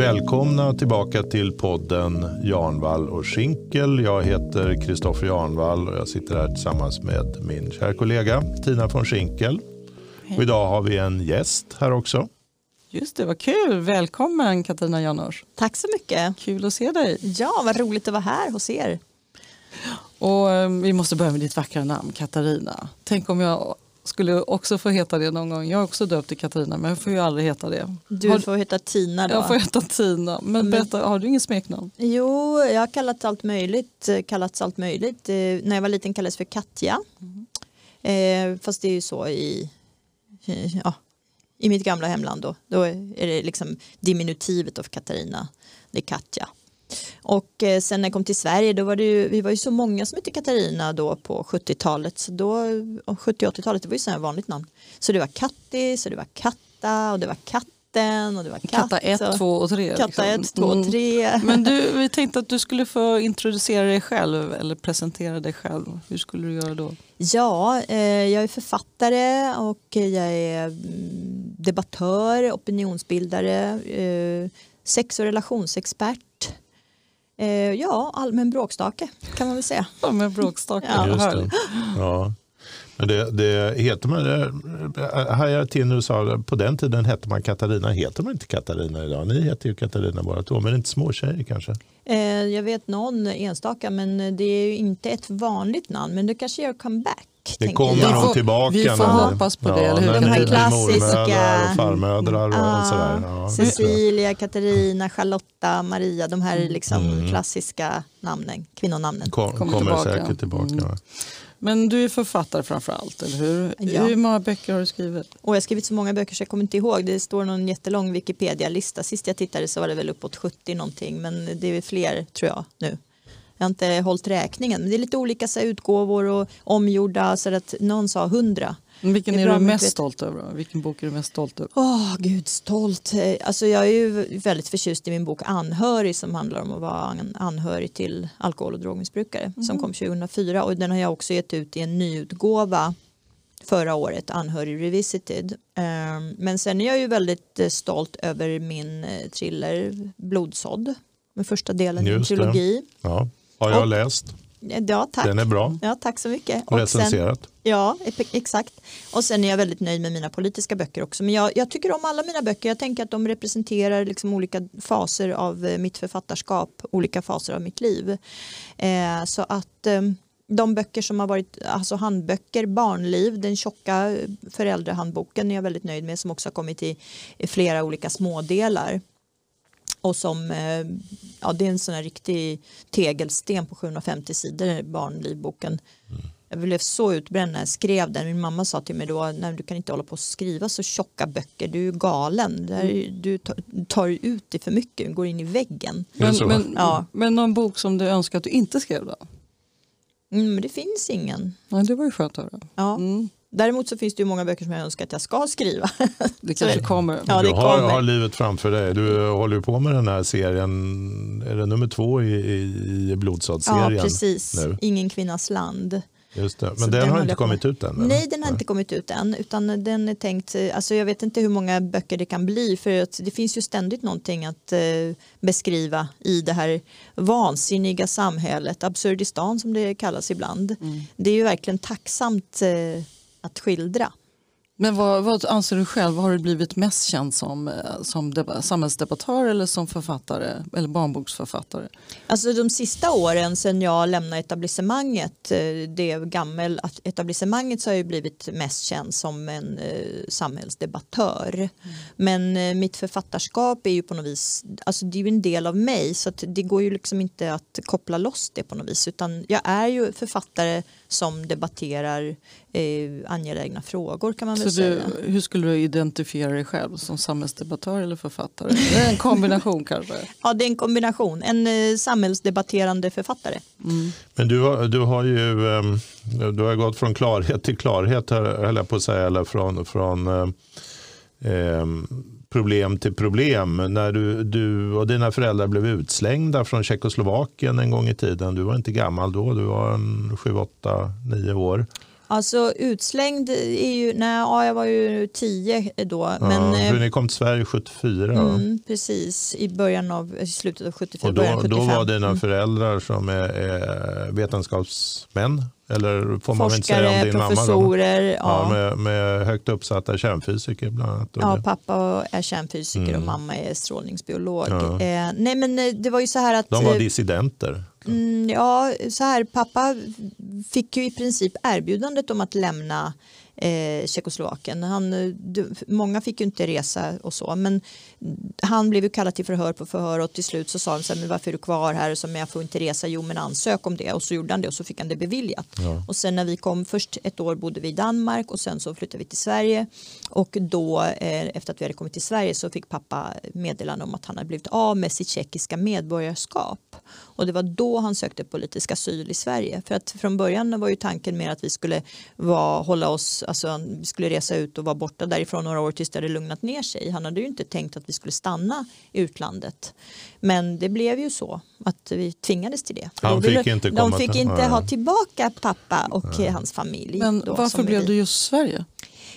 Välkomna tillbaka till podden Jarnvall och Schinkel. Jag heter Kristoffer Jarnvall och jag sitter här tillsammans med min kära kollega Tina von Schinkel. Och idag har vi en gäst här också. Just det, vad kul. Välkommen Katarina Janouch. Tack så mycket. Kul att se dig. Ja, vad roligt att vara här hos er. Och eh, vi måste börja med ditt vackra namn, Katarina. Tänk om jag skulle också få heta det någon gång. Jag är också döpt till Katarina men jag får ju aldrig heta det. Du Har- får heta Tina då. Jag får heta Tina. Men Men- berätta, har du ingen smeknamn? Jo, jag har kallats allt möjligt. eh, Kallats allt möjligt. Eh, när jag var liten kallades för Katja. Eh, fast det är ju så i, eh, ja, i mitt gamla hemland då. Då är det liksom diminutivet av Katarina. Det är Katja. Och eh, sen när jag kom till Sverige då var det ju, vi var ju så många som hette Katarina då på 70-talet. Så då, och 70 och 80-talet det var ju sådana vanligt namn. Så det var Kattis och det var Katta och det var Katten och det var Katt. Katta 1, och- 2 och 3. Katta 1, 2 Mm. och 3. Men du, vi tänkte att du skulle få introducera dig själv eller presentera dig själv. Hur skulle du göra då? Ja, eh, jag är författare och jag är mm, debattör, opinionsbildare, eh, sex och relationsexpert. Eh, ja, allmän bråkstake kan man väl säga. Med bråkstake. Ja. Just det. Ja. Men det, det heter man, hajar till nu sa, på den tiden hette man Katarina. Heter man inte Katarina idag? Ni heter ju Katarina båda två, men inte småtjejer kanske? Eh, jag vet någon enstaka men det är ju inte ett vanligt namn men det kanske gör comeback. Det tänker kommer jag. Vi får- tillbaka. vi får när- hoppas på det, eller hur? när Den här klassiska- och farmödrar och Ja, sådär. Ja, Cecilia, Katarina, Charlotta, Maria, de här liksom Mm. klassiska namnen, kvinnonamnen. Kom, Kommer kommer tillbaka. säkert tillbaka. Mm. Men du är författare framför allt, eller hur? Ja. Hur många böcker har du skrivit? Och jag har skrivit så många böcker så jag kommer inte ihåg. Det står någon jättelång Wikipedia-lista. Sist jag tittade så var det väl uppåt 70 någonting. Men det är fler tror jag nu. Jag har inte hållit räkningen. Men det är lite olika så här, utgåvor och omgjorda. Så att någon sa 100. Men Vilken är är, du mest stolt över? Vilken bok är du mest stolt över? Åh, gud stolt. Eh, Alltså jag är ju väldigt förtjust i min bok Anhörig som handlar om att vara en anhörig till alkohol och drogmissbrukare som kom 2004 och den har jag också gett ut i en nyutgåva förra året, Anhörig Revisited. Ehm, Men sen är jag ju väldigt eh, stolt över min eh, thriller Blodsådd, med första delen i en trilogi. Ja, har jag Och- läst. Ja, tack. Den är bra. Ja, tack så mycket. Och sen, Recenserat. Ja, ep- exakt. Och sen är jag väldigt nöjd med mina politiska böcker också. Men jag, jag tycker om alla mina böcker. Jag tänker att de representerar liksom olika faser av eh, mitt författarskap, olika faser av mitt liv. Eh, så att eh, de böcker som har varit alltså handböcker, barnliv, den tjocka eh, föräldrahandboken är jag väldigt nöjd med som också har kommit i, i flera olika smådelar. Och som, eh, ja det är en sån här riktig tegelsten på 750 sidor, barnlivboken. Jag blev så utbränd när jag skrev den. Min mamma sa till mig då, nej du kan inte hålla på och skriva så tjocka böcker, du är galen. Det här är- Du tar, ut det för mycket, du går in i väggen. Men, så? men, Ja. men någon bok som du önskar att du inte skrev då? Mm, men det finns ingen. Nej, det var ju skönt att höra. Ja. Mm. Däremot så finns det ju många böcker som jag önskar att jag ska skriva. Det kanske det. kommer. Ja, du det har, kommer. har livet framför dig. Du håller ju på med den här serien. Är det nummer två i, i Ja, Blodsådd-serien? precis. nu. Ingen kvinnas land. Just det. Men den, den har inte kommit ut än? eller? Nej, den har inte kommit ut än. Utan den är tänkt, eh, alltså jag vet inte hur många böcker det kan bli. För att det finns ju ständigt någonting att eh, beskriva i det här vansinniga samhället. Absurdistan som det kallas ibland. Mm. Det är ju verkligen tacksamt eh, att skildra. Men vad, vad anser du själv? Har du blivit mest känd som, eh, som deba- samhällsdebattör eller som författare eller barnboksförfattare? Alltså de sista åren sedan jag lämnade etablissemanget, eh, det gammel etablissemanget så har jag blivit mest känd som en eh, samhällsdebattör. Men eh, mitt författarskap är ju på något vis, alltså det är ju en del av mig så det går ju liksom inte att koppla loss det på något vis utan jag är ju författare som debatterar eh, angelägna frågor kan man väl Så du, säga. hur skulle du identifiera dig själv? Som samhällsdebattör eller författare? Det är en kombination kanske? Ja, det är en kombination. En eh, samhällsdebatterande författare. Mm. Men du har, du har ju ehm, du har gått från klarhet till klarhet, höll jag på att säga, eller från, från ehm, problem till problem. När du, du och dina föräldrar blev utslängda från Tjeckoslovakien en gång i tiden. Du var inte gammal då, du var en 7, 8, 9 år. Alltså utslängd är ju, nej ja, jag var ju tio då. Ja, men, eh, för ni kom till Sverige 74. va? mm, precis, i början av, i slutet av 74, Och början då, av då 75. var dina Mm. föräldrar som är, är vetenskapsmän? Eller får man inte säga om din mamma? Professorer, Ja, ja. med, med högt uppsatta kärnfysiker bland annat. Ja, det- pappa är kärnfysiker Mm. och mamma är strålningsbiolog. Ja. Eh, nej men eh, det var ju så här att De var eh, dissidenter. Mm, ja, så här, pappa fick ju i princip erbjudandet om att lämna eh, Tjeckoslovakien. Han, eh, många fick ju inte resa och så, men han blev ju kallad till förhör på förhör och till slut så sa han så här, men varför är du kvar här? Och så, men jag får inte resa, jo men ansök om det. Och så gjorde han det och så fick han det beviljat. Ja. Och sen när vi kom, först ett år bodde vi i Danmark och sen så flyttade vi till Sverige. Och då eh, efter att vi hade kommit till Sverige så fick pappa meddelande om att han hade blivit av med sitt tjeckiska medborgarskap. Och det var då han sökte politisk asyl i Sverige. För att från början var ju tanken mer att vi skulle vara, hålla oss, alltså vi skulle resa ut och vara borta därifrån några år tills det hade lugnat ner sig. Han hade ju inte tänkt att vi skulle stanna i utlandet. Men det blev ju så att vi tvingades till det. Han då ville- fick inte de fick till- inte Nej. ha tillbaka pappa och eh, hans familj. Men då, varför blev vi- du just Sverige?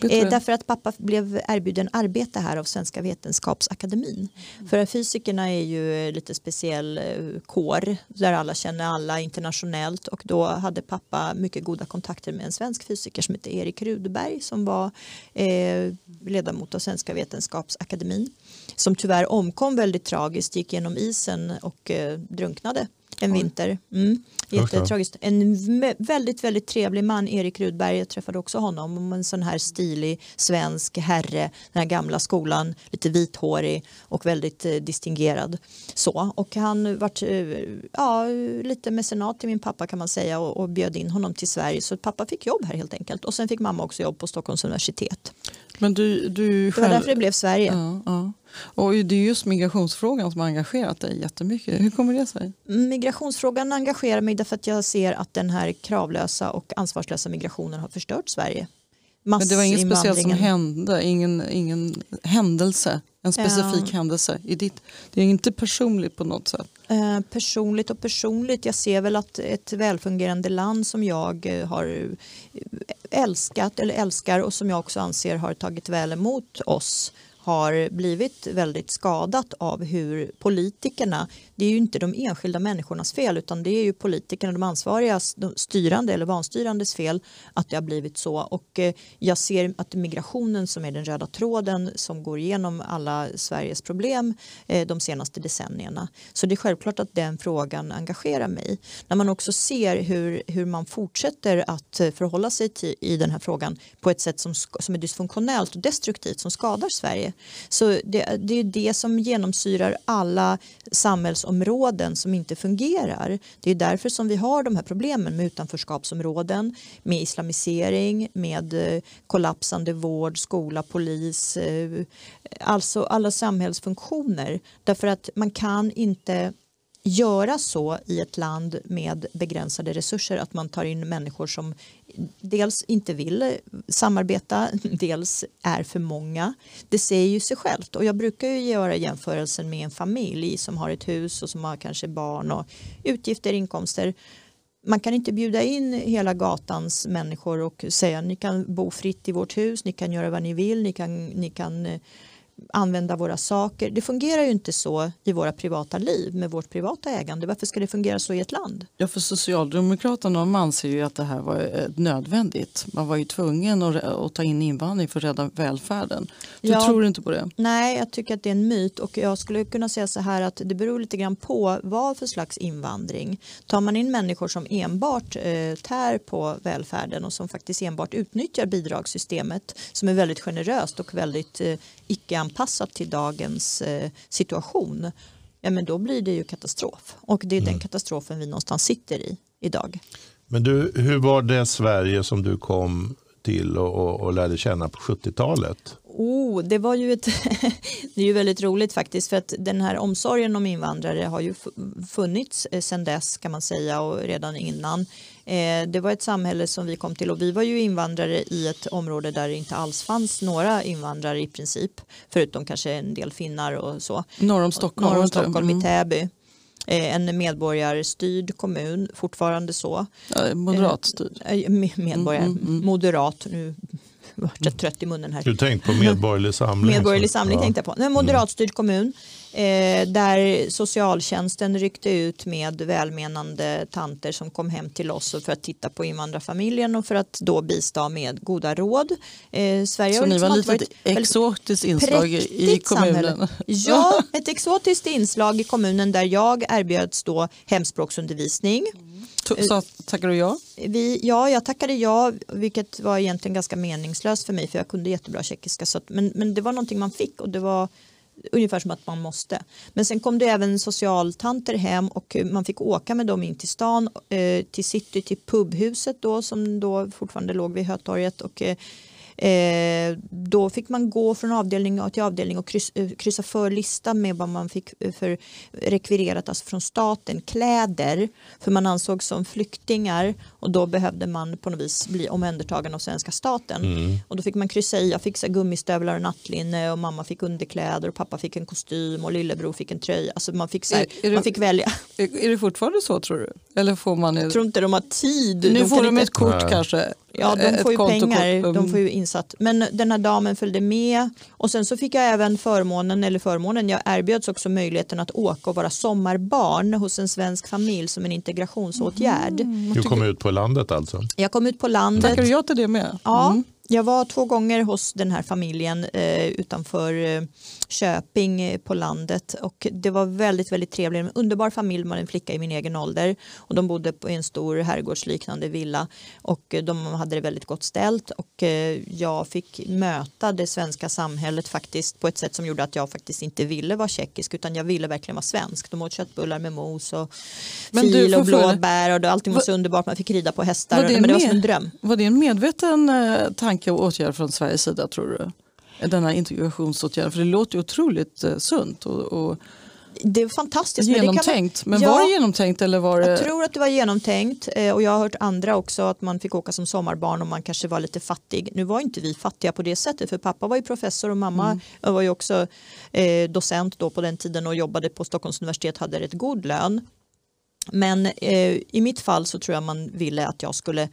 Eh, därför att pappa blev erbjuden arbete här av Svenska Vetenskapsakademin. För fysikerna är ju lite speciell eh, kår där alla känner alla internationellt. Och då hade pappa mycket goda kontakter med en svensk fysiker som heter Erik Rudberg som var eh, ledamot av Svenska Vetenskapsakademin som tyvärr omkom väldigt tragiskt, gick genom isen och eh, drunknade en vinter. Mm. Jättetragiskt. En vä- väldigt, väldigt trevlig man, Erik Rudberg, jag träffade också honom, om en sån här stilig svensk herre, den här gamla skolan, lite vithårig och väldigt eh, distingerad. Så. Och han vart eh, ja, lite mecenat till min pappa kan man säga och, och bjöd in honom till Sverige så pappa fick jobb här helt enkelt. Och sen fick mamma också jobb på Stockholms universitet. Men du, du Det var själv... därför det blev Sverige. Ja, ja. Och det är just migrationsfrågan som har engagerat dig jättemycket. Hur kommer det sig? Migrationsfrågan engagerar mig därför att jag ser att den här kravlösa och ansvarslösa migrationen har förstört Sverige. Men det var inget speciellt som hände, ingen, ingen händelse, en specifik Ja. händelse i ditt. Det är inte personligt på något sätt. Eh, personligt och personligt, jag ser väl att ett välfungerande land som jag eh, har eh, älskat eller älskar och som jag också anser har tagit väl emot oss har blivit väldigt skadat av hur politikerna, det är ju inte de enskilda människornas fel utan det är ju politikerna, de ansvariga, de styrande eller vanstyrandes fel att det har blivit så. Och eh, jag ser att migrationen som är den röda tråden som går igenom alla Sveriges problem eh, de senaste decennierna. Så det är självklart att den frågan engagerar mig. När man också ser hur, hur man fortsätter att eh, förhålla sig till, i den här frågan på ett sätt som, som är dysfunktionellt och destruktivt som skadar Sverige. Så det, det är det som genomsyrar alla samhälls samhällsområden som inte fungerar. Det är därför som vi har de här problemen med utanförskapsområden, med islamisering, med eh, kollapsande vård, skola, polis, eh, alltså alla samhällsfunktioner. Därför att man kan inte göra så i ett land med begränsade resurser att man tar in människor som dels inte vill samarbeta, dels är för många. Det säger ju sig självt och jag brukar ju göra jämförelsen med en familj som har ett hus och som har kanske barn och utgifter, inkomster. Man kan inte bjuda in hela gatans människor och säga ni kan bo fritt i vårt hus, ni kan göra vad ni vill, ni kan, ni kan eh, använda våra saker. Det fungerar ju inte så i våra privata liv med vårt privata ägande. Varför ska det fungera så i ett land? Ja, för Socialdemokraterna de anser ju att det här var eh, nödvändigt. Man var ju tvungen att, att ta in invandring för att rädda välfärden. Du Ja. tror inte på det? Nej, jag tycker att det är en myt och jag skulle kunna säga så här att det beror lite grann på vad för slags invandring. Tar man in människor som enbart eh, tär på välfärden och som faktiskt enbart utnyttjar bidragssystemet som är väldigt generöst och väldigt eh, icke-anpassat till dagens eh, situation, ja men då blir det ju katastrof. Och det är den katastrofen vi någonstans sitter i idag. Men du, hur var det Sverige som du kom till och, och, och lärde känna på 70-talet? Oh, det var ju ett det är ju väldigt roligt faktiskt för att den här omsorgen om invandrare har ju funnits eh, sedan dess kan man säga och redan innan. Eh, det var ett samhälle som vi kom till och vi var ju invandrare i ett område där det inte alls fanns några invandrare i princip förutom kanske en del finnar och så. Norr om Stockholm? Norr om? Stockholm Mm. i Täby. eh, en medborgarstyrd kommun, fortfarande så. Moderatstyrd. Eh, me- Medborgare, Mm, mm, mm. moderat, nu vart jag trött i munnen här. Du tänkte på Medborgerlig Samling? Medborgerlig samling ja. tänkte jag på. En moderatstyrd kommun eh, där socialtjänsten ryckte ut med välmenande tanter som kom hem till oss för att titta på invandrarfamiljen och för att då bistå med goda råd. Eh, Sverige Så ni liksom var lite väldigt exotiskt inslag i- kommunen? samhälle. Ja, ett exotiskt inslag i kommunen där jag erbjöds då hemspråksundervisning. To- Så tackar du ja? Vi, ja, jag tackade ja, vilket var egentligen ganska meningslöst för mig för jag kunde jättebra tjeckiska. Så att, men, men det var någonting man fick och det var ungefär som att man måste. Men sen kom det även socialtanter hem och man fick åka med dem in till stan, eh, till city, till pubhuset då som då fortfarande låg vid Hötorget. Och, eh, eh, då fick man gå från avdelning till avdelning och kryss, eh, kryssa för lista med vad man fick eh, för rekvirerat alltså från staten, kläder, för man ansågs som flyktingar och då behövde man på något vis bli omhändertagen av svenska staten. Mm. Och då fick man kryssa i, jag fick så gummistövlar och nattlinne och mamma fick underkläder och pappa fick en kostym och lillebror fick en tröja. Alltså man fick, så här, Är- är det- man fick välja. Är, är det fortfarande så tror du? Eller får man... Jag tror inte de har tid. nu de får de inte- ett kort Nej. kanske? Ja, de Ett får ju pengar, de Mm. får ju insatt. Men den här damen följde med och sen så fick jag även förmånen, eller förmånen, jag erbjöds också möjligheten att åka och vara sommarbarn hos en svensk familj som en integrationsåtgärd. Du kom ut på landet alltså? Jag kom ut på landet. Tackar du ja till det med? Ja, Mm. jag var två gånger hos den här familjen eh, utanför eh, Köping eh, på landet och det var väldigt, väldigt trevligt. En underbar familj med en flicka i min egen ålder och de bodde på en stor herrgårdsliknande villa och eh, de hade det väldigt gott ställt och eh, jag fick möta det svenska samhället faktiskt på ett sätt som gjorde att jag faktiskt inte ville vara tjeckisk utan jag ville verkligen vara svensk. De åt köttbullar med mos och Men du, fil får och blåbär och allting var så underbart. Man fick rida på hästar. Var det Men det var som en dröm. Var det en medveten tanke och åtgärd från Sveriges sida tror du? Denna integrationsåtgärd, för det låter ju otroligt eh, sunt och, och Det är fantastiskt. men det genomtänkt. Men Ja. var det genomtänkt eller var det... Jag tror att det var genomtänkt eh, och jag har hört andra också att man fick åka som sommarbarn om man kanske var lite fattig. Nu var inte vi fattiga på det sättet för pappa var ju professor och mamma var ju också eh, docent då på den tiden och jobbade på Stockholms universitet hade rätt god lön. Men eh, i mitt fall så tror jag man ville att jag skulle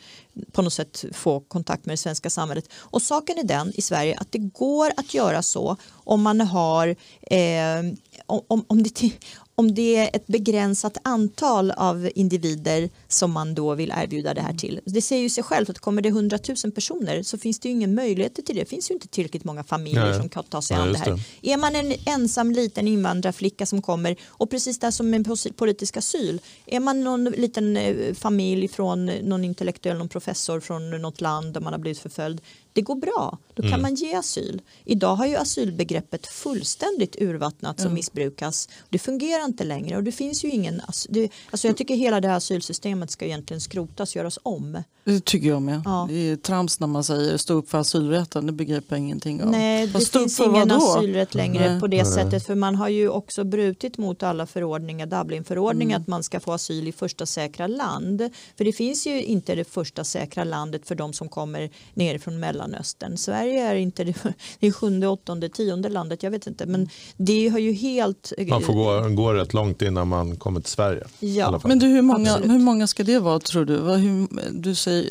på något sätt få kontakt med det svenska samhället. Och saken är den i Sverige att det går att göra så om man har eh, om, om, om, det, om det är ett begränsat antal av individer som man då vill erbjuda det här till. Det säger ju sig självt att kommer det 100 000 personer så finns det ju ingen möjlighet till det. Det finns ju inte tillräckligt många familjer Nej. som kan ta sig Ja, an det här. Är man en ensam liten invandrarflicka som kommer och precis där som en politisk asyl. Är man någon liten eh, familj från någon intellektuell, någon professor från något land där man har blivit förföljd. Det går bra, då kan man ge asyl. Idag har ju asylbegreppet fullständigt urvattnats och missbrukas. Det fungerar inte längre och det finns ju ingen, det, alltså jag tycker hela det här asylsystemet ska egentligen skrotas, göras om. Det tycker jag med. Ja. Det är trams när man säger stå upp för asylrätten, det begriper jag ingenting av. Nej, det Fast finns ingen vad då? asylrätt längre Nej. på det sättet för man har ju också brutit mot alla förordningar, Dublinförordningen, Mm. att man ska få asyl i första säkra land. För det finns ju inte det första säkra landet för de som kommer ner från Mellanöstern. Sverige är inte det, det är sjunde, åttonde, tionde landet, jag vet inte, men det har ju helt... Man får gå, gå rätt långt innan man kommer till Sverige. Ja. Men du, hur, många, Absolut. hur många ska det vara tror du? Hur, du säger,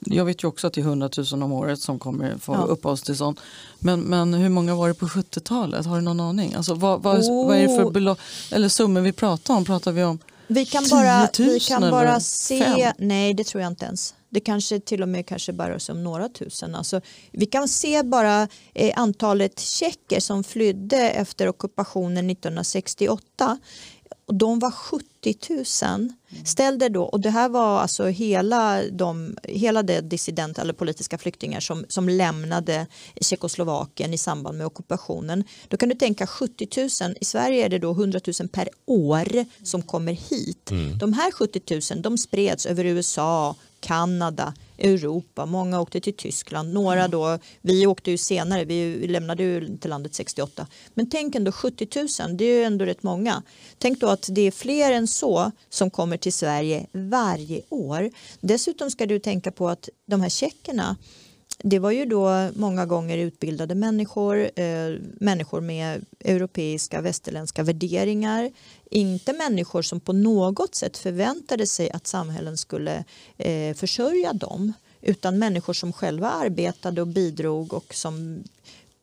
jag vet ju också att det är 100 000 om året som kommer få Ja. uppehållstillstånd. Men, men hur många var det på 70-talet? Har du någon aning? Alltså, vad, vad, Oh. vad är det för belopp, eller summor vi pratar om? Pratar vi om Vi kan bara, 10 000 vi kan bara se, fem? nej det tror jag inte ens. Det kanske till och med kanske bara rör sig om några tusen. Alltså, vi kan se bara eh, antalet tjecker som flydde efter ockupationen 1968. Och de var 70 000. Ställ dig då, och det här var alltså hela, de, hela det dissident eller politiska flyktingar som, som lämnade Tjeckoslovakien i samband med ockupationen. Då kan du tänka 70 000, i Sverige är det då 100 000 per år som kommer hit. De här 70 000 de spreds över USA, Kanada, Europa, många åkte till Tyskland, några då, vi åkte ju senare, vi lämnade ju inte landet 68. Men tänk ändå 70 000, det är ju ändå rätt många. Tänk då att det är fler än så som kommer till Sverige varje år. Dessutom ska du tänka på att de här tjeckerna det var ju då många gånger utbildade människor, eh, människor med europeiska västerländska värderingar. Inte människor som på något sätt förväntade sig att samhällen skulle eh, försörja dem utan människor som själva arbetade och bidrog och som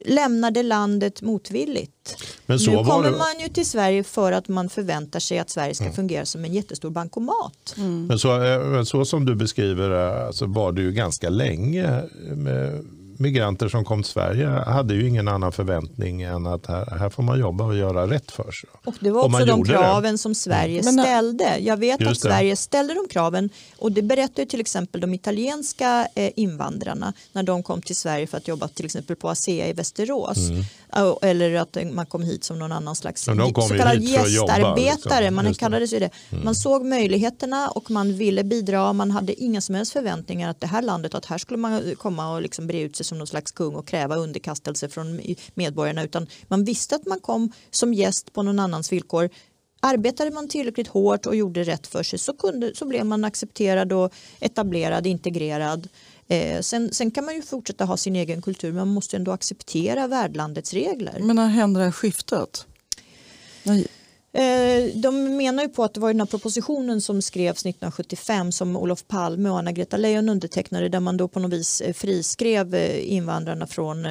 lämnade landet motvilligt. Men nu kommer det- man ju till Sverige för att man förväntar sig att Sverige Mm. ska fungera som en jättestor bankomat. Men så, eh, så som du beskriver det så var det ju ganska länge med migranter som kom till Sverige hade ju ingen annan förväntning än att här, här får man jobba och göra rätt för sig. Och det var Och också man de gjorde det. Mm. kraven som Sverige Men när- ställde. Jag vet Just att det. Sverige ställde de kraven och det berättar ju till exempel de italienska eh, invandrarna när de kom till Sverige för att jobba till exempel på ASEA i Västerås. Ja, Eller att man kom hit som någon annan slags Mm. Så kallad att jobba, gästarbetare. liksom. Man. Mm. kallades ju det. Man såg möjligheterna och man ville bidra. Man hade inga som helst förväntningar att det här landet, att här skulle man komma och liksom bre ut sig som någon slags kung och kräva underkastelse från medborgarna. Utan man visste att man kom som gäst på någon annans villkor. Arbetade man tillräckligt hårt och gjorde rätt för sig så, kunde, så blev man accepterad och etablerad, integrerad. Eh, sen, sen kan man ju fortsätta ha sin egen kultur men man måste ändå acceptera värdlandets regler. Men när hände det här skiftet? Nej. Eh, de menar ju på att det var den här propositionen som skrevs 1975 som Olof Palme och Anna-Greta Leijon undertecknade där man då på något vis eh, friskrev eh, invandrarna från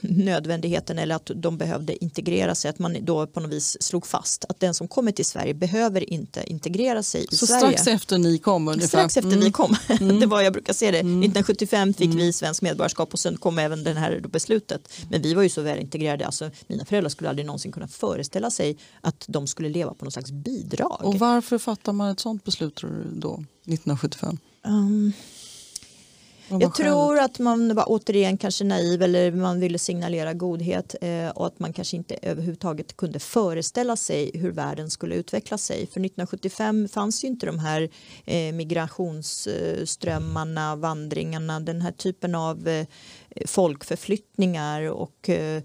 nödvändigheten eller att de behövde integrera sig. Att man då på något vis slog fast att den som kommer till Sverige behöver inte integrera sig i Så Sverige. strax efter ni kom ungefär? Strax efter Mm. vi kom. det var, jag brukar säga det. 1975 fick vi svensk medborgarskap och sen kom även det här beslutet. Men vi var ju så väl integrerade. Alltså, mina föräldrar skulle aldrig någonsin kunna föreställa sig att de skulle leva på någon slags bidrag. Och varför fattar man ett sånt beslut då, 1975? Um, var jag tror att man var återigen kanske naiv eller man ville signalera godhet eh, och att man kanske inte överhuvudtaget kunde föreställa sig hur världen skulle utveckla sig. För 1975 fanns ju inte de här eh, migrationsströmmarna, vandringarna, den här typen av eh, folkförflyttningar och eh,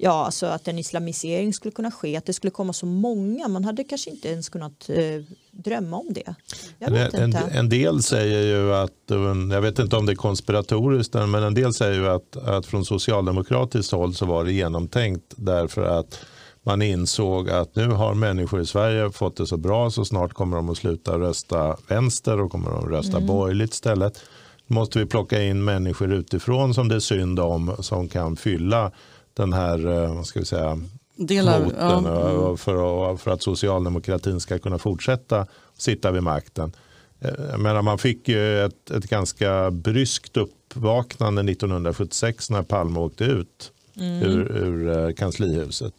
Ja, alltså att en islamisering skulle kunna ske, att det skulle komma så många. Man hade kanske inte ens kunnat eh, drömma om det. En, inte. en del säger ju att, eh, jag vet inte om det är konspiratoriskt, men en del säger ju att, att från socialdemokratiskt håll så var det genomtänkt därför att man insåg att nu har människor i Sverige fått det så bra så snart kommer de att sluta rösta vänster och kommer de att rösta borgerligt istället. Då måste vi plocka in människor utifrån som det är synd om som kan fylla den här, eh, vad ska vi säga, Delar, kvoten ja, mm. och för, att, för att socialdemokratin ska kunna fortsätta sitta vid makten. Eh, Jag menar, man fick ju ett, ett ganska bryskt uppvaknande 1976 när Palme åkte ut Mm. ur, ur eh, kanslihuset.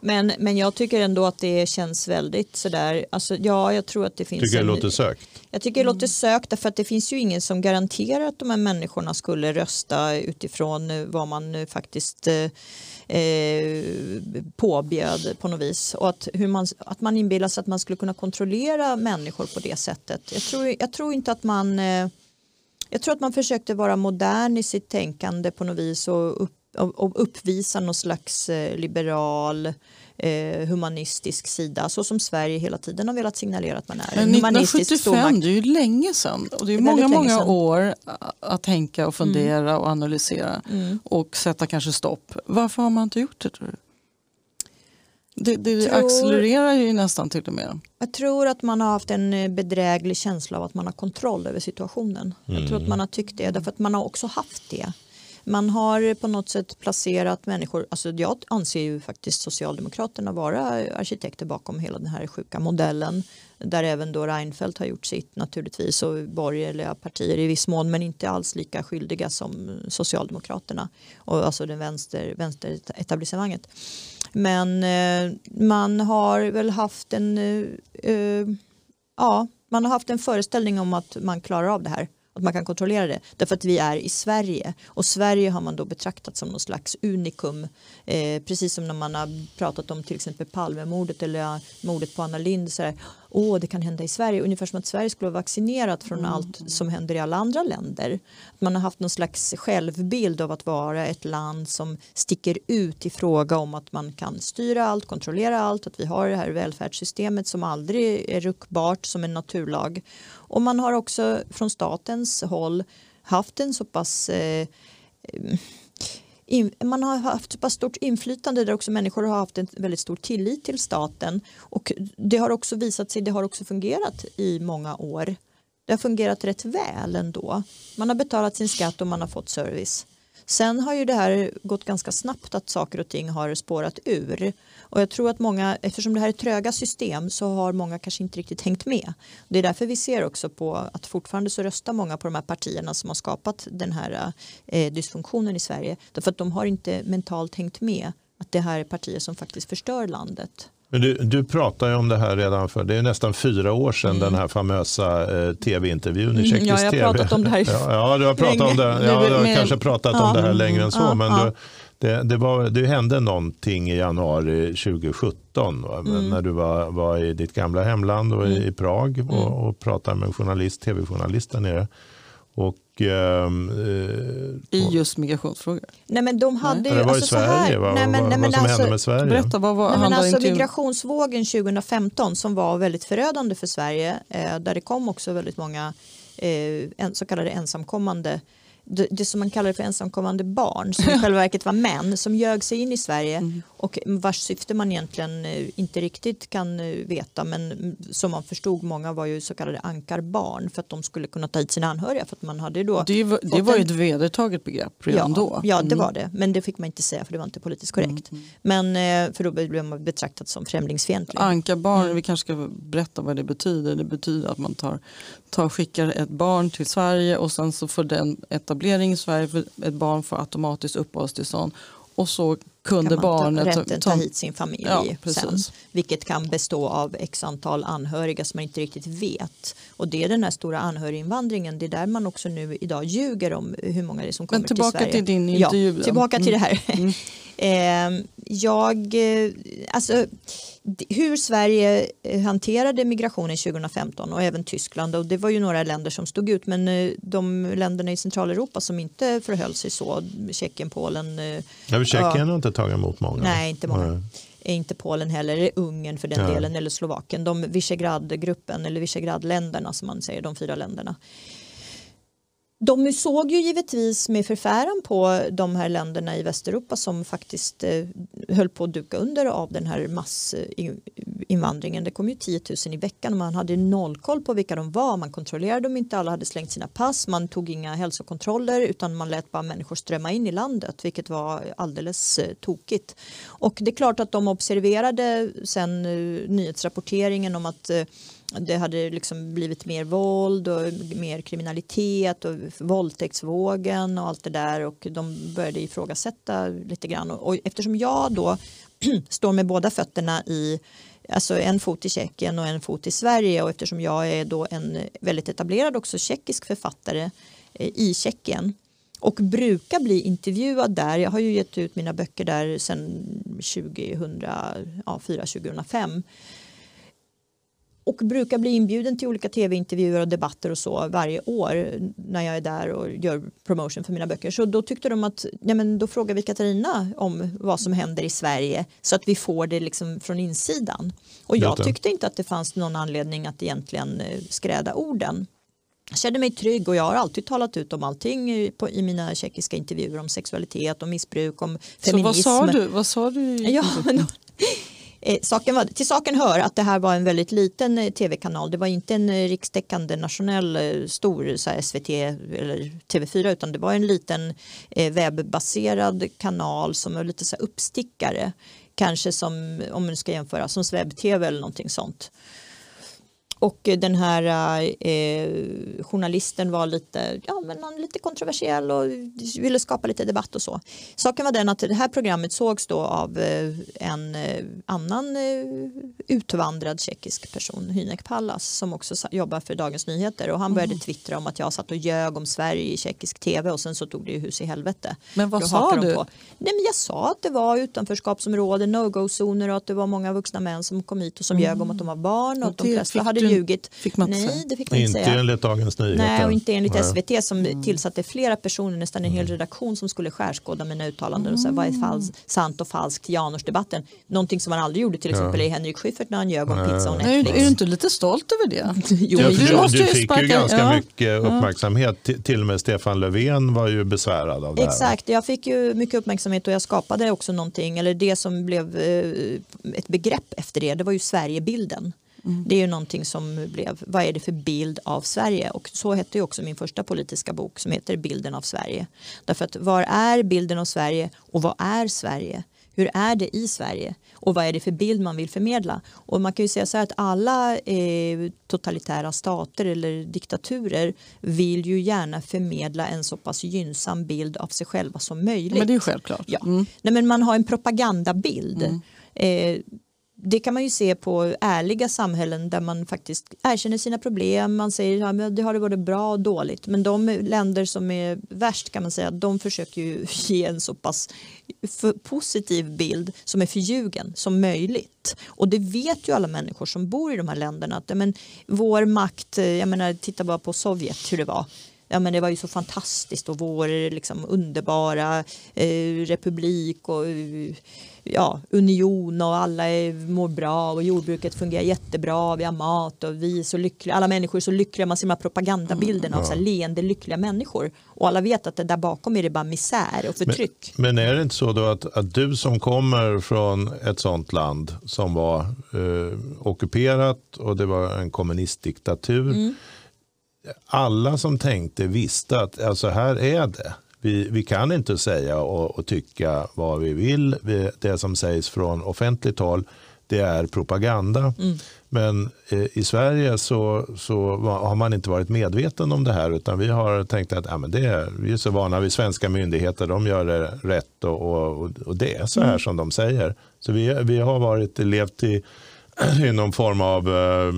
Men, men jag tycker ändå att det känns väldigt sådär, alltså, ja jag tror att det finns Tycker det en, låter sökt. Jag tycker det låter sökt därför att det finns ju ingen som garanterar att de här människorna skulle rösta utifrån eh, vad man eh, faktiskt eh, eh, påbjöd på något vis. Och att, hur man, att man inbillar sig att man skulle kunna kontrollera människor på det sättet. Jag tror, jag tror inte att man eh, jag tror att man försökte vara modern i sitt tänkande på något vis och, upp, och, och uppvisa någon slags eh, liberal eh, humanistisk sida så som Sverige hela tiden har velat signalera att man är. Men en humanistisk 1975, stormakt. det är ju länge sedan. Och det är, Det är många, många sedan. år att tänka och fundera och analysera Mm. och sätta kanske stopp. Varför har man inte gjort det tror du? Det, det Tror- accelererar ju nästan till och med. Jag tror att man har haft en eh, bedräglig känsla av att man har kontroll över situationen. Jag tror att man har tyckt det därför att man har också haft det. Man har på något sätt placerat människor, alltså jag anser ju faktiskt Socialdemokraterna vara arkitekter bakom hela den här sjuka modellen. Där även då Reinfeldt har gjort sitt naturligtvis och borgerliga partier i viss mån men inte alls lika skyldiga som Socialdemokraterna och alltså den vänster, vänsteretablissemanget. Men eh, man har väl haft en eh, eh, ja, man har haft en föreställning om att man klarar av det här. Att man kan kontrollera det. Därför att vi är i Sverige. Och Sverige har man då betraktat som någon slags unikum. Eh, precis som när man har pratat om till exempel Palmemordet eller mordet på Anna Lindh. Så här, Åh, det kan hända i Sverige. Ungefär som att Sverige skulle vara vaccinerat från allt som händer i alla andra länder. Man har haft någon slags självbild av att vara ett land som sticker ut i fråga om att man kan styra allt, kontrollera allt. Att vi har det här välfärdssystemet som aldrig är ruckbart som en naturlag. Och man har också från statens håll haft en så pass eh, in, man har haft så pass stort inflytande där också människor har haft en väldigt stor tillit till staten och det har också visat sig, det har också fungerat i många år. Det har fungerat rätt väl ändå. Man har betalat sin skatt och man har fått service. Sen har ju det här gått ganska snabbt att saker och ting har spårat ur. Och jag tror att många, eftersom det här är tröga system så har många kanske inte riktigt hängt med. Det är därför vi ser också på att fortfarande så röstar många på de här partierna som har skapat den här eh, dysfunktionen i Sverige. Därför att de har inte mentalt hängt med att det här är partier som faktiskt förstör landet. Men du, du pratar ju om det här redan för, det är nästan fyra år sedan mm. den här famösa eh, tv-intervjun i tjeckisk mm, ja, jag har pratat om det här ja, ja, du har pratat länge. om det. Ja, du har med, kanske pratat ja, om det här längre än så. Ja, men du, det, det, var, det hände någonting i januari 2017 mm. när du var, var i ditt gamla hemland och i, mm. i Prag och, mm. och pratade med en journalist, tv-journalist där nere. Och Ehm, eh, I just migrationsfrågor? Nej men de hade ju, det var alltså i Sverige, vad, nej, men, vad, nej, men vad som alltså, hände med Sverige? Berätta, vad var, nej, men alltså, migrationsvågen 2015 som var väldigt förödande för Sverige eh, där det kom också väldigt många eh, så kallade ensamkommande det, det, som man kallar för ensamkommande barn som i själva verket var män som ljög sig in i Sverige mm. och vars syfte man egentligen eh, inte riktigt kan eh, veta men som man förstod många var ju så kallade ankarbarn för att de skulle kunna ta hit sina anhöriga för att man hade då Det var, det var en, ett vedertaget begrepp redan ja, då. Ja det mm. var det men det fick man inte säga för det var inte politiskt korrekt. Mm. Men eh, för då blev man betraktad som främlingsfientlig. Ankarbarn, mm. vi kanske ska berätta vad det betyder. Det betyder att man tar, tar, skickar ett barn till Sverige och sen så får den etablering i Sverige för ett barn får automatiskt uppehållstillstånd och så kunde kan barnet ta, rätten ta hit sin familj ja, sen, vilket kan bestå av x antal anhöriga som man inte riktigt vet och det är den här stora anhöriginvandringen det är där man också nu idag ljuger om hur många det är som kommer Men tillbaka till Sverige. till din intervju. Ja, tillbaka till det här. Mm. eh, jag, alltså hur Sverige eh, hanterade migrationen 2015 och även Tyskland och det var ju några länder som stod ut men eh, de länderna i Centraleuropa som inte förhöll sig så, Tjeckien, Polen. Eh, ja, Tjeckien har inte tagit emot många. Nej, inte många. Nej. Inte Polen heller, Ungern för den ja. delen eller Slovakien. De Visegrad-gruppen eller Visegrad-länderna som man säger, de fyra länderna de såg ju givetvis med förfäran på de här länderna i Västeuropa som faktiskt eh, höll på att duka under av den här massinvandringen. Eh, det kom ju 10 000 i veckan och man hade noll koll på vilka de var. Man kontrollerade dem inte, alla hade slängt sina pass, man tog inga hälsokontroller utan man lät bara människor strömma in i landet vilket var alldeles eh, tokigt. Och det är klart att de observerade sen nyhetsrapporteringen om att det hade liksom blivit mer våld och mer kriminalitet och våldtäktsvågen och allt det där. Och de började ifrågasätta lite grann. Och eftersom jag då står med båda fötterna i alltså en fot i Tjeckien och en fot i Sverige. Och eftersom jag är då en väldigt etablerad också tjeckisk författare eh, i Tjeckien. Och brukar bli intervjuad där. Jag har ju gett ut mina böcker där sedan 2004-2005 och brukar bli inbjuden till olika tv-intervjuer och debatter och så varje år när jag är där och gör promotion för mina böcker. Så då tyckte de att ja, men då frågar vi Katarina om vad som händer i Sverige så att vi får det liksom från insidan. Och jag tyckte inte att det fanns någon anledning att egentligen eh, skräda orden. Jag kände mig trygg och jag har alltid talat ut om allting i mina tjeckiska intervjuer om sexualitet, om missbruk, om feminism. Så vad sa du? Vad sa du? Ja, men, Eh, saken var, till saken hör att det här var en väldigt liten eh, tv-kanal. Det var inte en eh, rikstäckande nationell eh, stor eh, så SVT eller TV4 utan det var en liten eh, webbaserad kanal som var lite så uppstickare. Kanske som, om man ska jämföra, som webb-tv eller någonting sånt. Och den här eh, journalisten var lite, ja, men lite kontroversiell och ville skapa lite debatt och så. Saken var den att det här programmet sågs då av eh, en eh, annan eh, utvandrad tjeckisk person, Hynek Pallas, som också jobbar för Dagens Nyheter och han började mm. twittra om att jag satt och ljög om Sverige i tjeckisk tv och sen så tog det ju hus i helvete. Men vad sa du? På. Nej, men jag sa att det var utanförskapsområden, no-go-zoner och att det var många vuxna män som kom hit och som mm. ljög om att de var barn och, och att de flesta hade ljugit fick man inte Nej, det fick man inte Inte säga. enligt Dagens Nyheter. Nej, och inte enligt Nej. SVT som Mm. tillsatte flera personer, nästan en hel redaktion som skulle skärskåda mina uttalanden och säga vad är Mm. fals- sant och falskt i Januarsdebatten. Någonting som man aldrig gjorde till exempel i Henrik Schyffert när han ljög om pizza och Nej, är Netflix. du inte lite stolt över det? Jo, Ja, du måste du ju fick sparka- ju ganska ja. mycket uppmärksamhet. Till, till och med Stefan Löfven var ju besvärad av det här. Exakt, jag fick ju mycket uppmärksamhet och jag skapade också någonting, eller det som blev eh, ett begrepp efter det, det var ju Sverigebilden. Det är ju någonting som blev, vad är det för bild av Sverige? Och så hette ju också min första politiska bok som heter Bilden av Sverige. Därför att var är bilden av Sverige och vad är Sverige? Hur är det i Sverige? Och vad är det för bild man vill förmedla? Och man kan ju säga så här att alla eh, totalitära stater eller diktaturer vill ju gärna förmedla en så pass gynnsam bild av sig själva som möjligt. Men det är självklart. Ja. Mm. Nej, men man har en propagandabild. Eh, det kan man ju se på ärliga samhällen där man faktiskt erkänner sina problem. Man säger att ja, det har varit bra och dåligt. Men de länder som är värst kan man säga, de försöker ju ge en så pass positiv bild som är förljugen som möjligt. Och det vet ju alla människor som bor i de här länderna. Att, ja, men, vår makt, jag menar titta bara på Sovjet hur det var. Ja, men det var ju så fantastiskt och vår liksom, underbara eh, republik och eh, ja, union och alla är, mår bra och jordbruket fungerar jättebra, vi har mat och vi är så lyckliga, alla människor är så lyckliga, man ser de här propagandabilderna av så här leende lyckliga människor och alla vet att det där bakom är det bara misär och förtryck. Men är det inte så då att, att du som kommer från ett sånt land som var eh, ockuperat och det var en kommunistdiktatur. Mm. Alla som tänkte visste att alltså här är det. Vi, vi kan inte säga och, och tycka vad vi vill. Vi, det som sägs från offentligt håll det är propaganda. Mm. Men eh, i Sverige så, så har man inte varit medveten om det här utan vi har tänkt att ja, men det är, vi är så vana vid svenska myndigheter, de gör det rätt och, och, och det är så här som de säger. Så vi, vi har varit, levt i, i någon form av eh,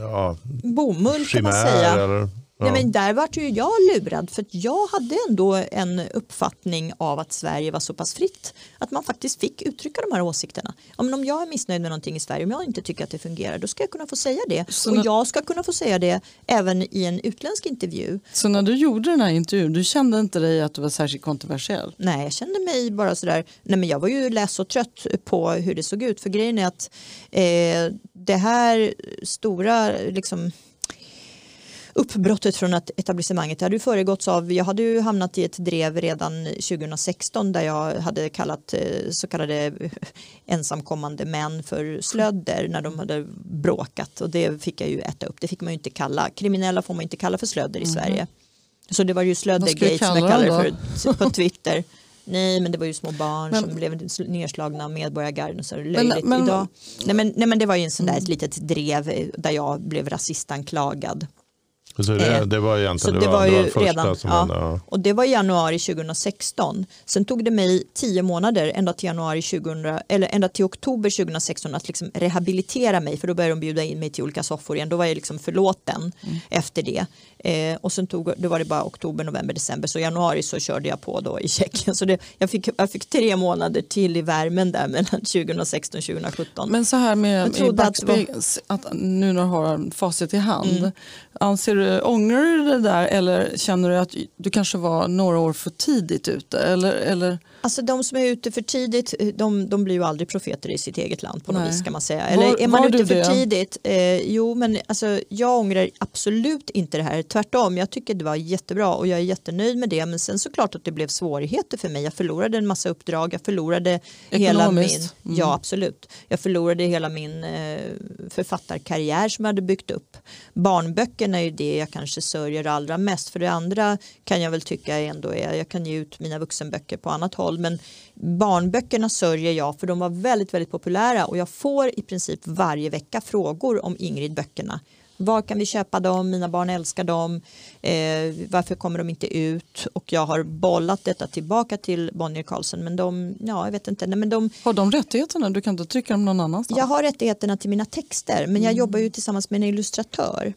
ja, Bomull kan man säga. Eller. Nej, men där vart ju jag lurad för jag hade ändå en uppfattning av att Sverige var så pass fritt att man faktiskt fick uttrycka de här åsikterna. Ja, men om jag är missnöjd med någonting i Sverige, om jag inte tycker att det fungerar, då ska jag kunna få säga det. Så och när- jag ska kunna få säga det även i en utländsk intervju. Så när du gjorde den här intervjun, du kände inte dig att du var särskilt kontroversiell? Nej, jag kände mig bara sådär, nej men jag var ju less och trött på hur det såg ut. För grejen är att eh, det här stora liksom, uppbrottet från att etablissemanget hade ju föregåtts av, jag hade ju hamnat i ett drev redan 2016 där jag hade kallat eh, så kallade ensamkommande män för slödder när de hade bråkat och det fick jag ju äta upp, det fick man ju inte kalla, kriminella får man inte kalla för slödder i Sverige. Så det var ju slöddergate som jag kalla kallar dem det för på Twitter. Nej men det var ju små barn Men- som blev nedslagna av medborgargarden så Men- men- idag. Nej men, nej men det var ju en sån där ett litet drev eh, där jag blev rasistanklagad. Så det, Eh, det var Så egentligen det var det ju första redan, som hände. ja, Ja. och det var i januari 2016. Sen tog det mig tio månader ända till, januari 2000, eller ända till oktober 2016 att liksom rehabilitera mig för då började de bjuda in mig till olika soffor igen. Då var jag liksom förlåten efter det. Eh, och sen tog, då var det bara oktober, november, december. Så i januari så körde jag på då i Tjeckien. Så det, jag, fick, jag fick tre månader till i värmen där mellan 2016 och 2017. Men så här med Jag i trodde att det var- att nu när du har facit i hand. Mm. Anser du, ångrar du det där eller känner du att du kanske var några år för tidigt ute? Eller, eller, Alltså de som är ute för tidigt, de, de blir ju aldrig profeter i sitt eget land på något Nej. vis kan man säga. Var- Eller är man var ute för det? tidigt? Eh, jo men alltså, jag ångrar absolut inte det här. Tvärtom, jag tycker det var jättebra och jag är jättenöjd med det. Men sen såklart att det blev svårigheter för mig. Jag förlorade en massa uppdrag, jag förlorade hela min... Ekonomiskt? Mm. Ja absolut. Jag förlorade hela min eh, författarkarriär som jag hade byggt upp. Barnböckerna är ju det jag kanske sörjer allra mest. För det andra kan jag väl tycka ändå är, jag kan ge ut mina vuxenböcker på annat håll. Men barnböckerna sörjer jag för de var väldigt, väldigt populära och jag får i princip varje vecka frågor om Ingrid-böckerna. Var kan vi köpa dem? Mina barn älskar dem. Eh, varför kommer de inte ut? Och jag har bollat detta tillbaka till Bonnier Carlsen men de, ja jag vet inte, nej, men de, har de rättigheterna? Du kan inte trycka dem någon annanstans? jag har rättigheterna till mina texter men jag jobbar ju tillsammans med en illustratör.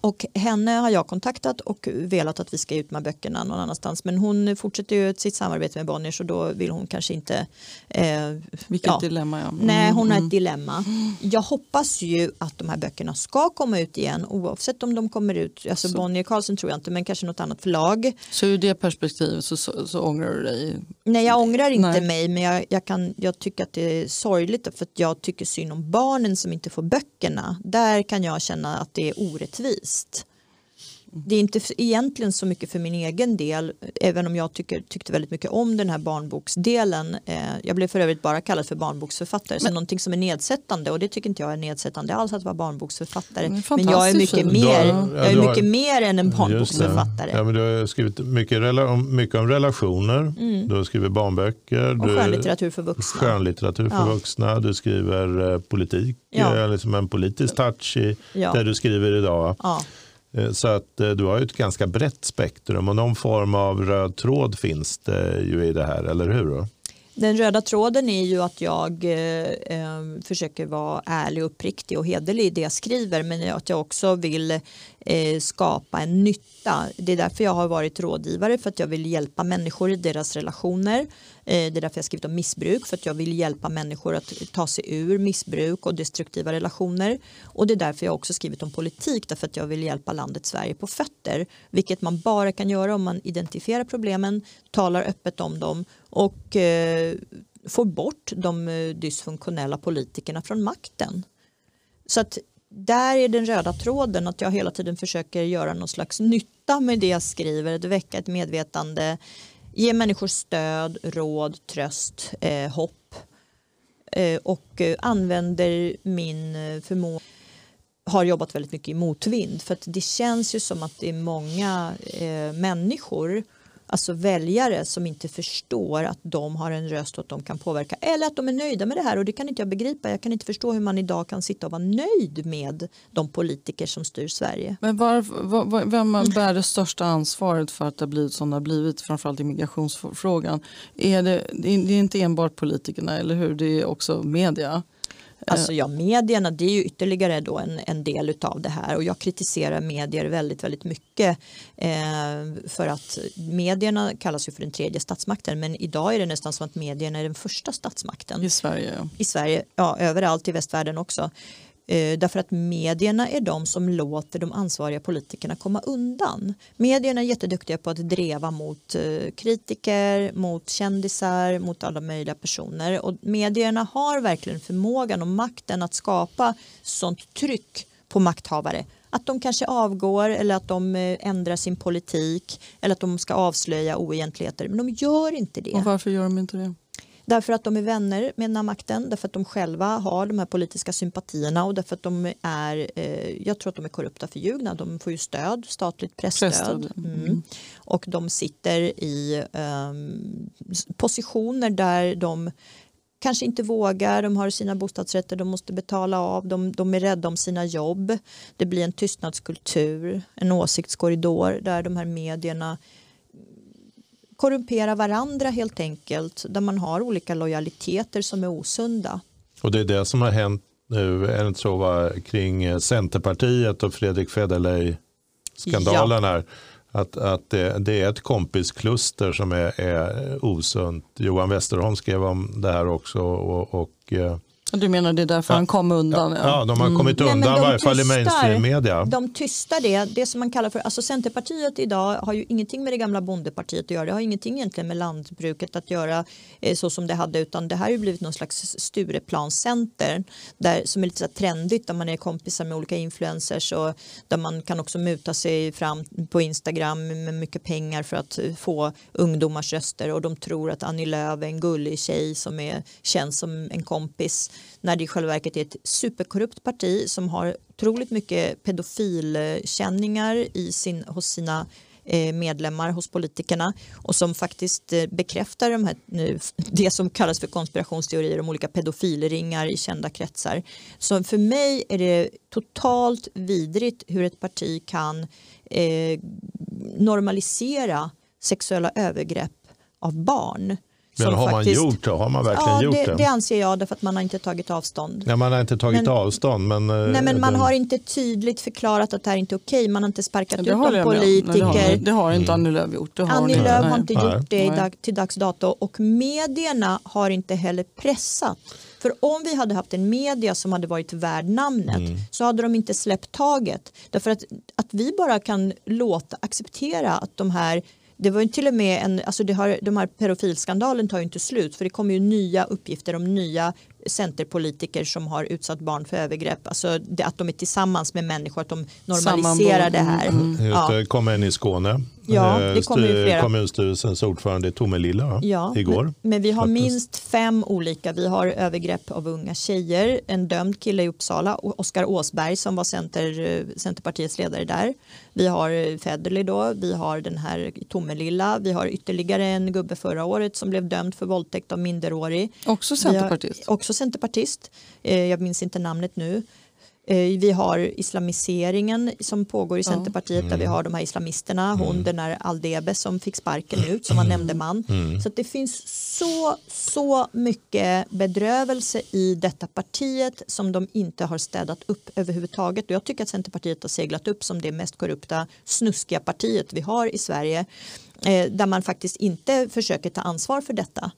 Och henne har jag kontaktat och velat att vi ska ut med böckerna någon annanstans. Men hon fortsätter ju sitt samarbete med Bonniers och då vill hon kanske inte... Eh, Vilket ja. dilemma ja. Mm. Nej, hon har ett mm. dilemma. Jag hoppas ju att de här böckerna ska komma ut igen oavsett om de kommer ut, alltså så. Bonnier Carlsen tror jag inte, men kanske något annat förlag. Så ur det perspektivet så, så, så ångrar du dig? Nej, jag ångrar inte Nej. mig, men jag, jag, kan, jag tycker att det är sorgligt för att jag tycker synd om barnen som inte får böckerna. Där kan jag känna att det är orättvist. just Det är inte egentligen så mycket för min egen del, även om jag tycker, tyckte väldigt mycket om den här barnboksdelen. Eh, jag blev för övrigt bara kallad för barnboksförfattare, Men, så någonting som är nedsättande och det tycker inte jag är nedsättande alls att vara barnboksförfattare. Men jag är mycket, mer, jag är mycket mer än en barnboksförfattare. Ja, men du har skrivit mycket, mycket om relationer, mm. du har skrivit barnböcker. Och skönlitteratur för vuxna. Skönlitteratur för ja. vuxna, du skriver eh, politik, ja. Eh, liksom en politisk touch i ja. det du skriver idag. Ja. Eh, så att eh, du har ett ganska brett spektrum och någon form av röd tråd finns det ju i det här, eller hur? Den röda tråden är ju att jag eh, eh försöker vara ärlig, uppriktig och hederlig i det jag skriver men att jag också vill eh, skapa en nytta. Det är därför jag har varit rådgivare för att jag vill hjälpa människor i deras relationer Eh, det är därför jag skrivit om missbruk för att jag vill hjälpa människor att ta sig ur missbruk och destruktiva relationer. Och det är därför jag också skrivit om politik därför att jag vill hjälpa landet Sverige på fötter. Vilket man bara kan göra om man identifierar problemen, talar öppet om dem och eh, får bort de eh, dysfunktionella politikerna från makten. Så att där är den röda tråden att jag hela tiden försöker göra någon slags nytta med det jag skriver, att väcka ett medvetande, Ge människor stöd, råd, tröst, eh, hopp eh, och eh, använder min eh, förmåga har jobbat väldigt mycket i motvind. För att det känns ju som att det är många eh, människor alltså väljare som inte förstår att de har en röst och att de kan påverka eller att de är nöjda med det här och det kan inte jag begripa. Jag kan inte förstå hur man idag kan sitta och vara nöjd med de politiker som styr Sverige. Men var, var, vem bär det största ansvaret för att det har blivit som det har blivit, framförallt i migrationsfrågan? Är det, det är inte enbart politikerna, eller hur? Det är också media. Alltså ja, medierna det är ju ytterligare då en, en del av det här och jag kritiserar medier väldigt, väldigt mycket eh, för att medierna kallas ju för den tredje statsmakten men idag är det nästan som att medierna är den första statsmakten. I Sverige? Ja. I Sverige, ja överallt i västvärlden också. Eh, därför att medierna är de som låter de ansvariga politikerna komma undan. Medierna är jätteduktiga på att dreva mot eh, kritiker, mot kändisar, mot alla möjliga personer och medierna har verkligen förmågan och makten att skapa sånt tryck på makthavare att de kanske avgår eller att de eh, ändrar sin politik eller att de ska avslöja oegentligheter men de gör inte det. Och varför gör de inte det? Därför att de är vänner med den här makten, därför att de själva har de här politiska sympatierna och därför att de är, eh, jag tror att de är korrupta förljugna. De får ju stöd, statligt pressstöd. Mm. Mm. Och de sitter i eh, positioner där de kanske inte vågar, de har sina bostadsrätter, de måste betala av, de, de är rädda om sina jobb. Det blir en tystnadskultur, en åsiktskorridor där de här medierna korrumpera varandra helt enkelt där man har olika lojaliteter som är osunda. Och det är det som har hänt nu, är det inte så, va, kring Centerpartiet och Fredrik Federley-skandalen ja. här. Att, att det, det, är ett kompiskluster som är, är osunt. Johan Westerholm skrev om det här också. och, och eh, du menar det är därför ja. han kom undan? Ja, ja de har mm. kommit undan Nej, i varje fall i mainstream-media. De tystar det, det som man kallar för, alltså Centerpartiet idag har ju ingenting med det gamla bondepartiet att göra. Det har ingenting egentligen med lantbruket att göra eh, så som det hade utan det här har ju blivit någon slags Stureplanscenter där, som är lite så trendigt där man är kompisar med olika influencers och där man kan också muta sig fram på Instagram med mycket pengar för att få ungdomars röster och de tror att Annie Lööf är en gullig tjej som är, känns som en kompis när det i själva verket är ett superkorrupt parti som har otroligt mycket pedofilkänningar i sin, hos sina eh, medlemmar hos politikerna och som faktiskt eh, bekräftar de här, det som kallas för konspirationsteorier om olika pedofilringar i kända kretsar. Så för mig är det totalt vidrigt hur ett parti kan eh, normalisera sexuella övergrepp av barn men har man faktiskt- gjort det? Har man verkligen Ja, gjort det, det? det anser jag därför att man har inte tagit avstånd. Ja, man har inte tagit Men- avstånd. Men, eh, Nej, men man den- har inte tydligt förklarat att det här inte är okej. Man har inte sparkat Ja, ut någon. Nej, Det har, politiker. det har inte. Annie Lööf gjort. Det har Annie Lööf Nej. har inte Nej. gjort det i Nej. dag, till dags dato och medierna har inte heller pressat. För om vi hade haft en media som hade varit värd namnet Mm. så hade de inte släppt taget. Därför att, att vi bara kan låta acceptera att de här det var ju till och med en, alltså det har, de här pedofilskandalen tar ju inte slut för det kommer ju nya uppgifter om nya centerpolitiker som har utsatt barn för övergrepp. Alltså det, att de är tillsammans med människor, att de normaliserar Sammanbor. det här. Mm, Ja. det kom en i Skåne. Ja, Eh, det kommer ju flera. Kommunstyrelsens ordförande i Tomelilla? Ja, igår. Men, men vi har faktiskt. minst fem olika. Vi har övergrepp av unga tjejer, en dömd kille i Uppsala, Oskar Åsberg som var center, eh, Centerpartiets ledare där. Vi har eh, Federley då, vi har den här i Tomelilla, vi har ytterligare en gubbe förra året som blev dömd för våldtäkt av minderårig. Också Vi har- centerpartist. Också centerpartist. Jag minns inte namnet nu. Eh, Vi har islamiseringen som pågår i. Centerpartiet där vi har de här islamisterna. Mm. Hon den här Aldebe som fick sparken ut som var nämndeman. Mm. Så det finns så, så mycket bedrövelse i detta partiet som de inte har städat upp överhuvudtaget. Och jag tycker att Centerpartiet har seglat upp som det mest korrupta snuskiga partiet vi har i Sverige. Eh, där man faktiskt inte försöker ta ansvar för detta.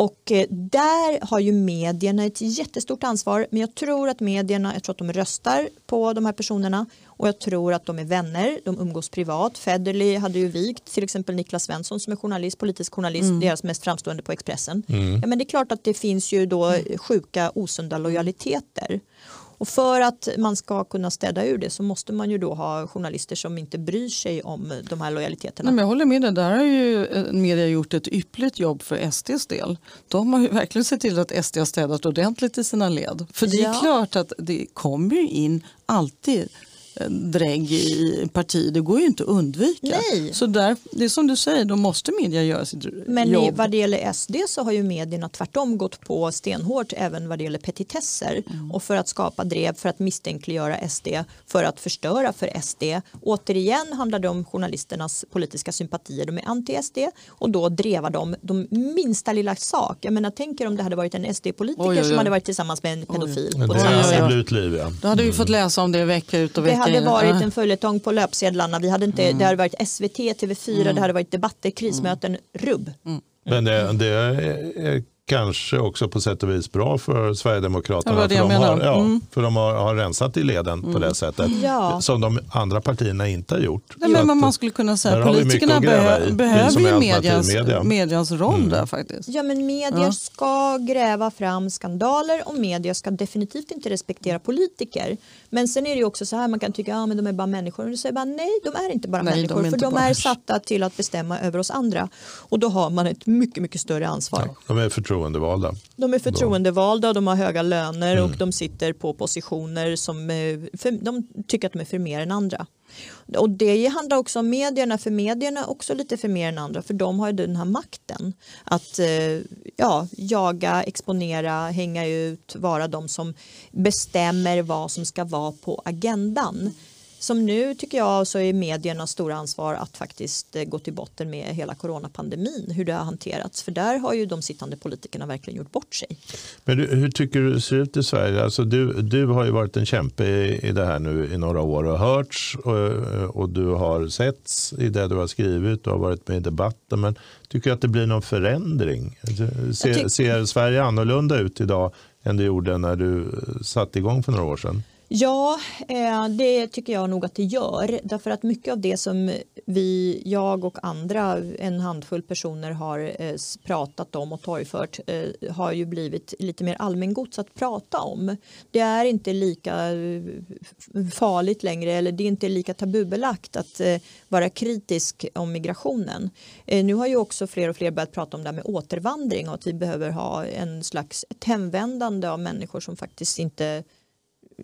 Och eh, där har ju medierna ett jättestort ansvar. Men jag tror att medierna, jag tror att de röstar på de här personerna och jag tror att de är vänner, de umgås privat. Federley hade ju vikt till exempel Niklas Svensson som är journalist, politisk journalist, deras mest framstående på Expressen. Ja, men det är klart att det finns ju då sjuka osunda lojaliteter. Och för att man ska kunna städa ur det så måste man ju då ha journalister som inte bryr sig om de här lojaliteterna. Nej, men jag håller med dig, där har ju eh, media gjort ett yppligt jobb för SDs del. De har ju verkligen sett till att SD har städat ordentligt i sina led. För det är Ja. klart att det kommer ju in alltid drägg i parti, det går ju inte att undvika. Nej. Så där, det är som du säger, då måste media göra sitt Men i, jobb. vad det gäller SD så har ju medierna tvärtom gått på stenhårt även vad det gäller petitesser Mm. och för att skapa drev, för att misstänkliggöra SD, för att förstöra för SD. Återigen handlar det om journalisternas politiska sympatier. De är anti-SD och då drevar de de minsta lilla sak. Jag menar, tänk er om det hade varit en SD-politiker Oj, oj, oj. som hade varit tillsammans med en pedofil. Men på Det hade blivit liv ja. Då hade vi fått läsa om det vecka ut och Det vecka hade varit en följetong på löpsedlarna. Vi hade inte, Det hade varit SVT, TV4, det hade varit debatter, krismöten, rubb. Men det, det är kanske också på sätt och vis bra för Sverigedemokraterna. För, de har, ja, Mm. för de har, har rensat i leden på det sättet. Ja. Som de andra partierna inte har gjort. Nej, men att- man skulle kunna säga att politikerna behöver är ju medians, alternativmedia. medians roll där faktiskt. Ja men medier Ja. ska gräva fram skandaler och medier ska definitivt inte respektera politiker. Men sen är det ju också så här man kan tycka att ah, men de är bara människor. Och du säger bara nej de är inte bara Nej, de människor för inte de bara- är satta till att bestämma över oss andra. Och då har man ett mycket mycket större ansvar. Ja, de är förtroendevalda. De är förtroendevalda och de har höga löner Mm. och de sitter på positioner som eh, för, de tycker att de är för mer än andra. Och det handlar också om medierna, för medierna är också lite för mer än andra för de har ju den här makten att eh, ja, jaga, exponera, hänga ut, vara de som bestämmer vad som ska vara på agendan. Som nu tycker jag så är mediernas stora ansvar att faktiskt eh, gå till botten med hela coronapandemin, hur det har hanterats. För där har ju de sittande politikerna verkligen gjort bort sig. Men du, hur tycker du det ser ut i Sverige? Alltså du, du har ju varit en kämpe i, i det här nu i några år och hörts och, och du har setts i det du har skrivit och har varit med i debatten. Men tycker du att det blir någon förändring? Ser, ser Sverige annorlunda ut idag än det gjorde när du satte igång för några år sedan? Ja, eh, det tycker jag nog att det gör. Därför att mycket av det som vi, jag och andra, en handfull personer har eh, pratat om och torgfört eh, har ju blivit lite mer allmängods att prata om. Det är inte lika farligt längre eller det är inte lika tabubelagt att vara kritisk om migrationen. Nu har ju också fler och fler börjat prata om det här med återvandring och att vi behöver ha en slags ett hemvändande av människor som faktiskt inte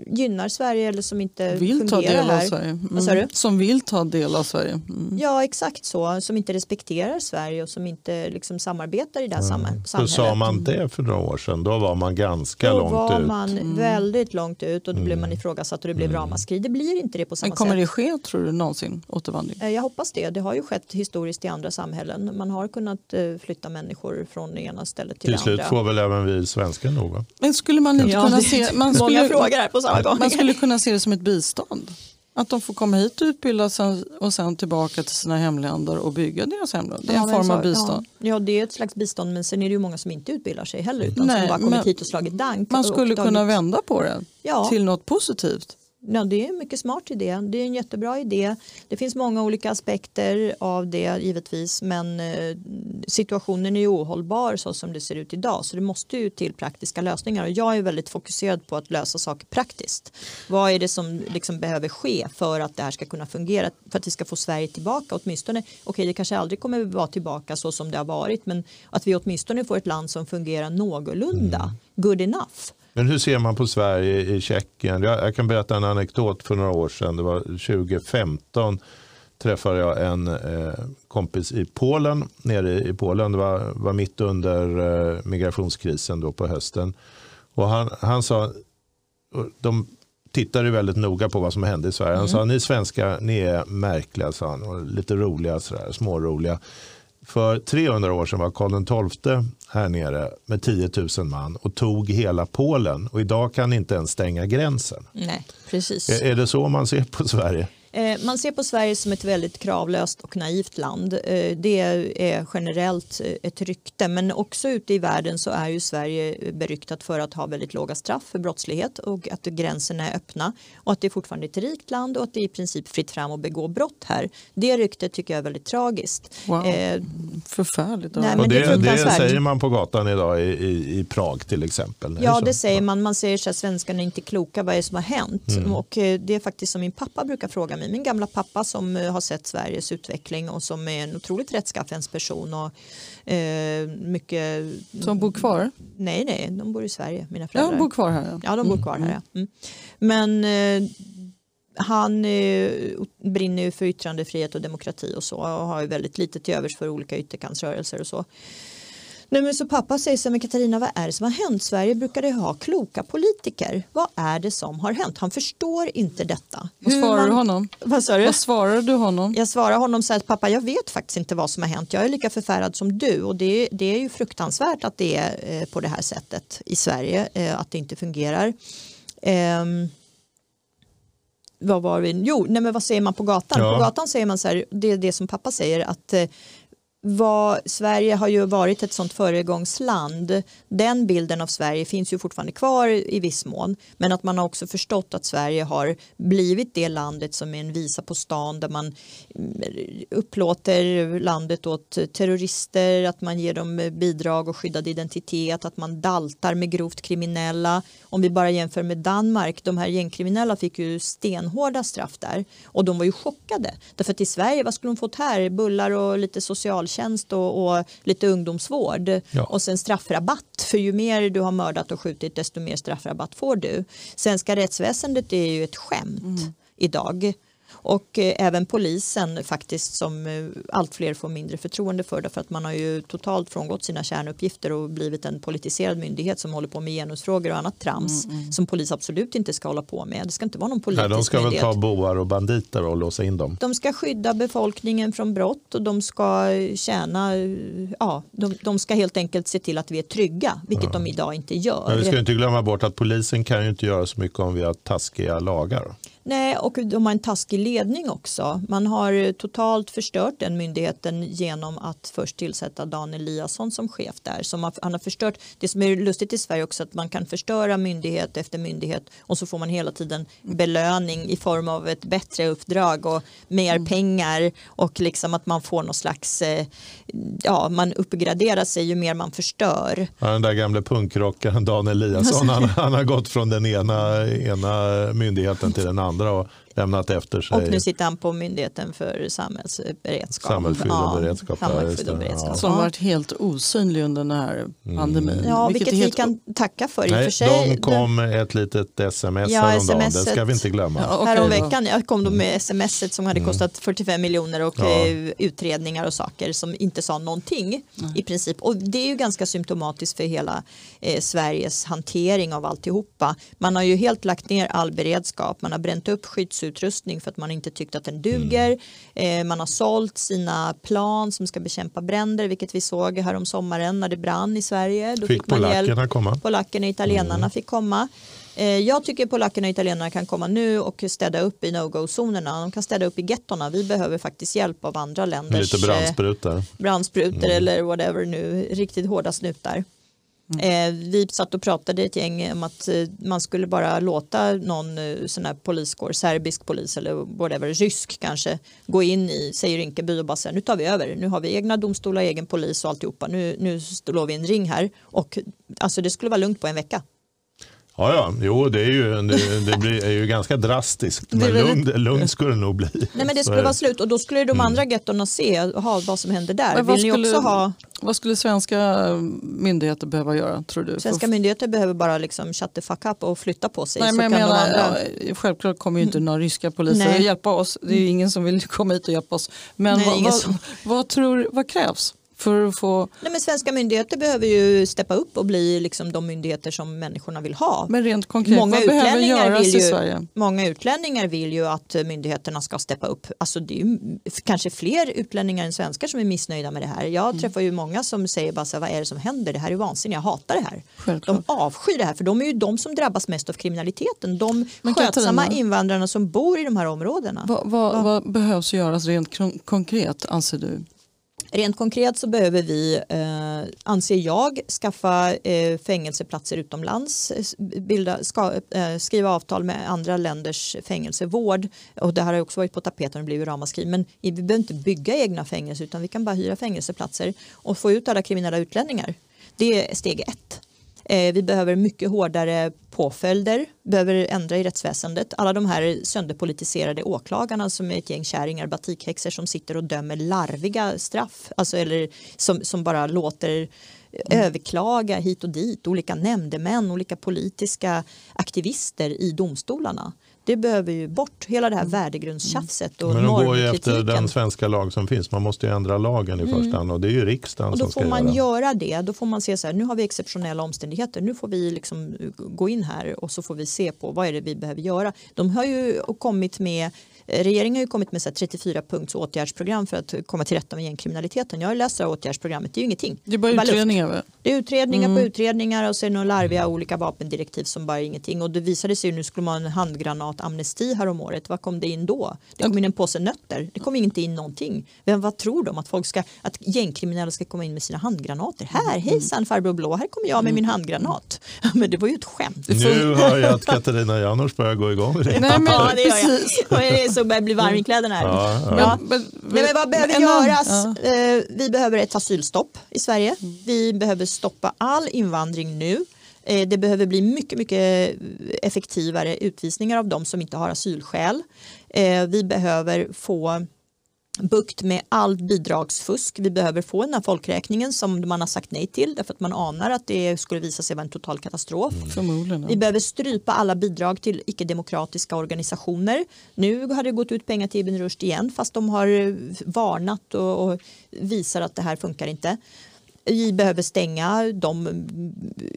gynnar Sverige eller som inte Vill ta fungerar del av här. Sverige. Vad sa du? Mm. Som vill ta del av Sverige. Mm. Ja exakt så, som inte respekterar Sverige och som inte liksom, samarbetar i det här samma- Hur samhället. sa man det för några år sedan? Då var man ganska Då långt var ut. man väldigt långt ut och då blev man ifrågasatt och det blev ramaskri. Det blir inte det på samma Men kommer sätt. det ske tror du någonsin återvandring? Eh, Jag hoppas det. Det har ju skett historiskt i andra samhällen. Man har kunnat eh, flytta människor från det ena stället till Till det slut andra. får väl även vi svenskar nog? Men skulle man inte Ja, kunna det se... Man Många skulle, frågor här på samma gång. man skulle kunna se det som ett bistånd. Att de får komma hit och utbilda sig och sen tillbaka till sina hemländer och bygga deras hemland. Det är Ja, en men form av bistånd. Ja, ja, det är ett slags bistånd men sen är det ju många som inte utbildar sig heller utan Nej, som bara kommit hit och slagit dank. Man skulle kunna vända på det Ja. till något positivt. Ja, det är en mycket smart idé. Det är en jättebra idé. Det finns många olika aspekter av det givetvis men eh, situationen är ohållbar så som det ser ut idag så det måste ju till praktiska lösningar och jag är väldigt fokuserad på att lösa saker praktiskt. Vad är det som liksom behöver ske för att det här ska kunna fungera för att vi ska få Sverige tillbaka åtminstone. Okej, det kanske aldrig kommer vara tillbaka så som det har varit men att vi åtminstone får ett land som fungerar någorlunda good enough. Men hur ser man på Sverige i Tjeckien? Jag, jag kan berätta en anekdot för några år sedan. Det var 2015 träffade jag en eh, kompis i Polen, nere i Polen. Det var, var mitt under eh, migrationskrisen då på hösten. Och han, han sa, de tittade väldigt noga på vad som hände i Sverige. Han sa, ni svenskar, ni är märkliga, sa han, och lite roliga, sådär, småroliga. För 300 år sedan var Karl XII här nere med 10 000 man och tog hela Polen. Och idag kan inte ens stänga gränsen. Nej, precis. Är, är det så man ser på Sverige? Eh, Man ser på Sverige som ett väldigt kravlöst och naivt land. Eh, Det är generellt eh, ett rykte men också ute i världen så är ju Sverige beryktat för att ha väldigt låga straff för brottslighet och att gränserna är öppna och att det är fortfarande ett rikt land och att det är i princip fritt fram att begå brott här. Det ryktet tycker jag är väldigt tragiskt. Wow. Eh, Förfärligt. Nej, och det är det, det säger man på gatan idag i, i, i Prag till exempel. Är Ja det säger man. Man säger så att svenskarna är inte kloka. Vad är det som har hänt? Mm. Och det är faktiskt som min pappa brukar fråga mig. Min gamla pappa som eh, har sett Sveriges utveckling och som är en otroligt rättskaffens person. Och, eh, mycket... Som bor kvar? Nej, nej, de bor i Sverige, mina Ja, föräldrar. de bor kvar här. Ja. Ja, de bor kvar här. Ja. Mm. Men eh, han eh, brinner ju för yttrandefrihet och demokrati och så och har ju väldigt lite till övers för olika ytterkantsrörelser och så. Nej, men så pappa säger så här, men Katarina vad är det som har hänt? Sverige brukade ha kloka politiker. Vad är det som har hänt? Han förstår inte detta. Vad Hur svarar man- du honom? Vad sa du? Vad svarar du honom? Jag svarar honom så här att pappa jag vet faktiskt inte vad som har hänt. Jag är lika förfärad som du och det, det är ju fruktansvärt att det är eh, på det här sättet i Sverige. Eh, att det inte fungerar. Ehm, vad var vi? Jo, nej men vad säger man på gatan? Ja. På gatan säger man så här, det är det som pappa säger att eh, vad, Sverige har ju varit ett sånt föregångsland. Den bilden av Sverige finns ju fortfarande kvar i viss mån. Men att man har också förstått att Sverige har blivit det landet som är en visa på stan där man mm, upplåter landet åt terrorister, att man ger dem bidrag och skyddad identitet, att man daltar med grovt kriminella. Om vi bara jämför med Danmark, de här gängkriminella fick ju stenhårda straff där och de var ju chockade. Därför att i Sverige, vad skulle de fått här? Bullar och lite socialtjänst och, och lite ungdomsvård Ja. och sen straffrabatt. För ju mer du har mördat och skjutit desto mer straffrabatt får du. Svenska rättsväsendet är ju ett skämt idag. Och eh, även polisen faktiskt som eh, allt fler får mindre förtroende för därför att man har ju totalt frångått sina kärnuppgifter och blivit en politiserad myndighet som håller på med genusfrågor och annat trams som polis absolut inte ska hålla på med. Det ska inte vara någon politisk Nej, de ska väl myndighet. ta boar och banditer och låsa in dem. De ska skydda befolkningen från brott och de ska tjäna, ja, de, de ska helt enkelt se till att vi är trygga, vilket de idag inte gör. Men vi ska inte glömma bort att polisen kan ju inte göra så mycket om vi har taskiga lagar. Nej, och de har en taskig ledning också. Man har eh, totalt förstört den myndigheten genom att först tillsätta Dan Eliasson som chef där. Som har, han har förstört, det som är lustigt i Sverige också att man kan förstöra myndighet efter myndighet och så får man hela tiden belöning i form av ett bättre uppdrag och mer pengar och liksom att man får någon slags, eh, ja man uppgraderar sig ju mer man förstör. Ja, den där gamle punkrockaren Dan Eliasson, han, han har gått från den ena, ena myndigheten till den andra och lämnat efter sig. Och nu sitter han på Myndigheten för samhällsberedskap. Samhällsskydd och beredskap, ja, samhällsskydd och beredskap. ja. Som Ja. varit helt osynlig under den här pandemin. Ja, vilket, är vi helt kan tacka för i och Nej, för sig. de kom med ett litet sms Ja, häromdagen, det SMS-et. ska vi inte glömma. Ja, okej Häromveckan jag kom de med sms som hade kostat 45 miljoner och Mm. Ja. eh, utredningar och saker som inte sa någonting i princip. Och det är ju ganska symptomatiskt för hela eh, Sveriges hantering av alltihopa. Man har ju helt lagt ner all beredskap. Man har bränt upp skyddsutrustning för att man inte tyckt att den duger. Mm. Eh, man har sålt sina plan som ska bekämpa bränder, vilket vi såg här om sommaren när det brann i Sverige. Då Fick hjälp. polackerna komma? Polackerna och italienarna Mm. fick komma. Eh, Jag tycker polackerna och italienarna kan komma nu och städa upp i no-go-zonerna. De kan städa upp i gettorna. Vi behöver faktiskt hjälp av andra Med länders lite eh, brandsprutor. brandsprutor Mm. eller whatever nu, riktigt hårda snutar. Mm. Eh, vi satt och pratade ett gäng om att eh, man skulle bara låta någon eh, sån här poliskår, serbisk polis eller whatever, rysk kanske, gå in i, säger Rinkeby och bara säga nu tar vi över, nu har vi egna domstolar, egen polis och alltihopa, nu, nu slår vi en ring här. Och alltså det skulle vara lugnt på en vecka. Ja, ja, jo det är ju, det, det blir, är ju ganska drastiskt. Men lugnt, lugnt skulle det nog bli. Nej men det skulle vara slut och då skulle de andra gettorna se aha, vad som händer där. Vill ni skulle- också ha, Vad skulle svenska myndigheter behöva göra tror du? svenska myndigheter behöver bara liksom shut the fuck up och flytta på sig. Nej, men jag menar, andra... ja, självklart kommer ju inte några ryska poliser att hjälpa oss. Det är ju ingen som vill komma hit och hjälpa oss. Men Nej, vad, vad, vad, tror, vad krävs för att få, Nej, men svenska myndigheter behöver ju steppa upp och bli liksom de myndigheter som människorna vill ha. men rent konkret, Många vad behöver göras vill i ju- Sverige? Många utlänningar vill ju att myndigheterna ska steppa upp. Alltså det är ju kanske fler utlänningar än svenskar som är missnöjda med det här. Jag Mm. träffar ju många som säger bara så här, vad är det som händer? Det här är vansinnigt, jag hatar det här. Självklart. De avskyr det här för de är ju de som drabbas mest av kriminaliteten. De Men skötsamma Katarina- invandrarna som bor i de här områdena. Vad, vad, vad behövs göras rent kon- konkret anser du? Rent konkret så behöver vi, eh, anser jag, skaffa eh, fängelseplatser utomlands, eh, bilda, ska, eh, skriva avtal med andra länders fängelsevård. Och det här har också varit på tapeten och blivit ramaskri. Men vi behöver inte bygga egna fängelser utan vi kan bara hyra fängelseplatser och få ut alla kriminella utlänningar. Det är steg ett. Eh, Vi behöver mycket hårdare påföljder, behöver ändra i rättsväsendet. Alla de här sönderpolitiserade åklagarna som är ett gäng kärringar, batikhäxor som sitter och dömer larviga straff, alltså, eller som, som bara låter överklaga hit och dit, olika nämndemän, olika politiska aktivister i domstolarna. Det behöver ju bort, hela det här värdegrundstjafset och Men de går ju efter den svenska lag som finns. Man måste ju ändra lagen i första hand och det är ju riksdagen Och då som ska får man göra. göra det. Då får man se så här, nu har vi exceptionella omständigheter. Nu får vi liksom gå in här och så får vi se på vad är det vi behöver göra. De har ju kommit med Regeringen har ju kommit med så här 34 punkts åtgärdsprogram för att komma till rätta med gängkriminaliteten. Jag har läst det här åtgärdsprogrammet, det är ju ingenting. Det är bara utredningar väl? Det är utredningar Mm. på utredningar och sen några larviga olika vapendirektiv som bara är ingenting. Och det visade sig ju nu skulle man ha en handgranatamnesti här om året. Vad kom det in då? Det kom in en påse nötter. Det kom inte in någonting. Vem, vad tror de? Att, folk ska, att gängkriminella ska komma in med sina handgranater? Här, hejsan farbror blå, här kommer jag med min handgranat. Men det var ju ett skämt. Nu hör jag att Katarina Janouch börjar gå igång redan. Nej, men, Ja, det gör jag. Precis. Och det är så börjar bli varm i kläderna här. Ja, ja. Ja. Men, Nej, men vad behöver göras? Eh, vi behöver ett asylstopp i Sverige. Vi behöver stoppa all invandring nu. Eh, det behöver bli mycket, mycket effektivare utvisningar av de som inte har asylskäl. Eh, vi behöver få bukt med allt bidragsfusk. Vi behöver få den här folkräkningen som man har sagt nej till därför att man anar att det skulle visa sig vara en total katastrof. Förmodligen. ja. Vi behöver strypa alla bidrag till icke-demokratiska organisationer. Nu har det gått ut pengar till Ibn Rushd igen fast de har varnat och, och visar att det här funkar inte. Vi behöver stänga de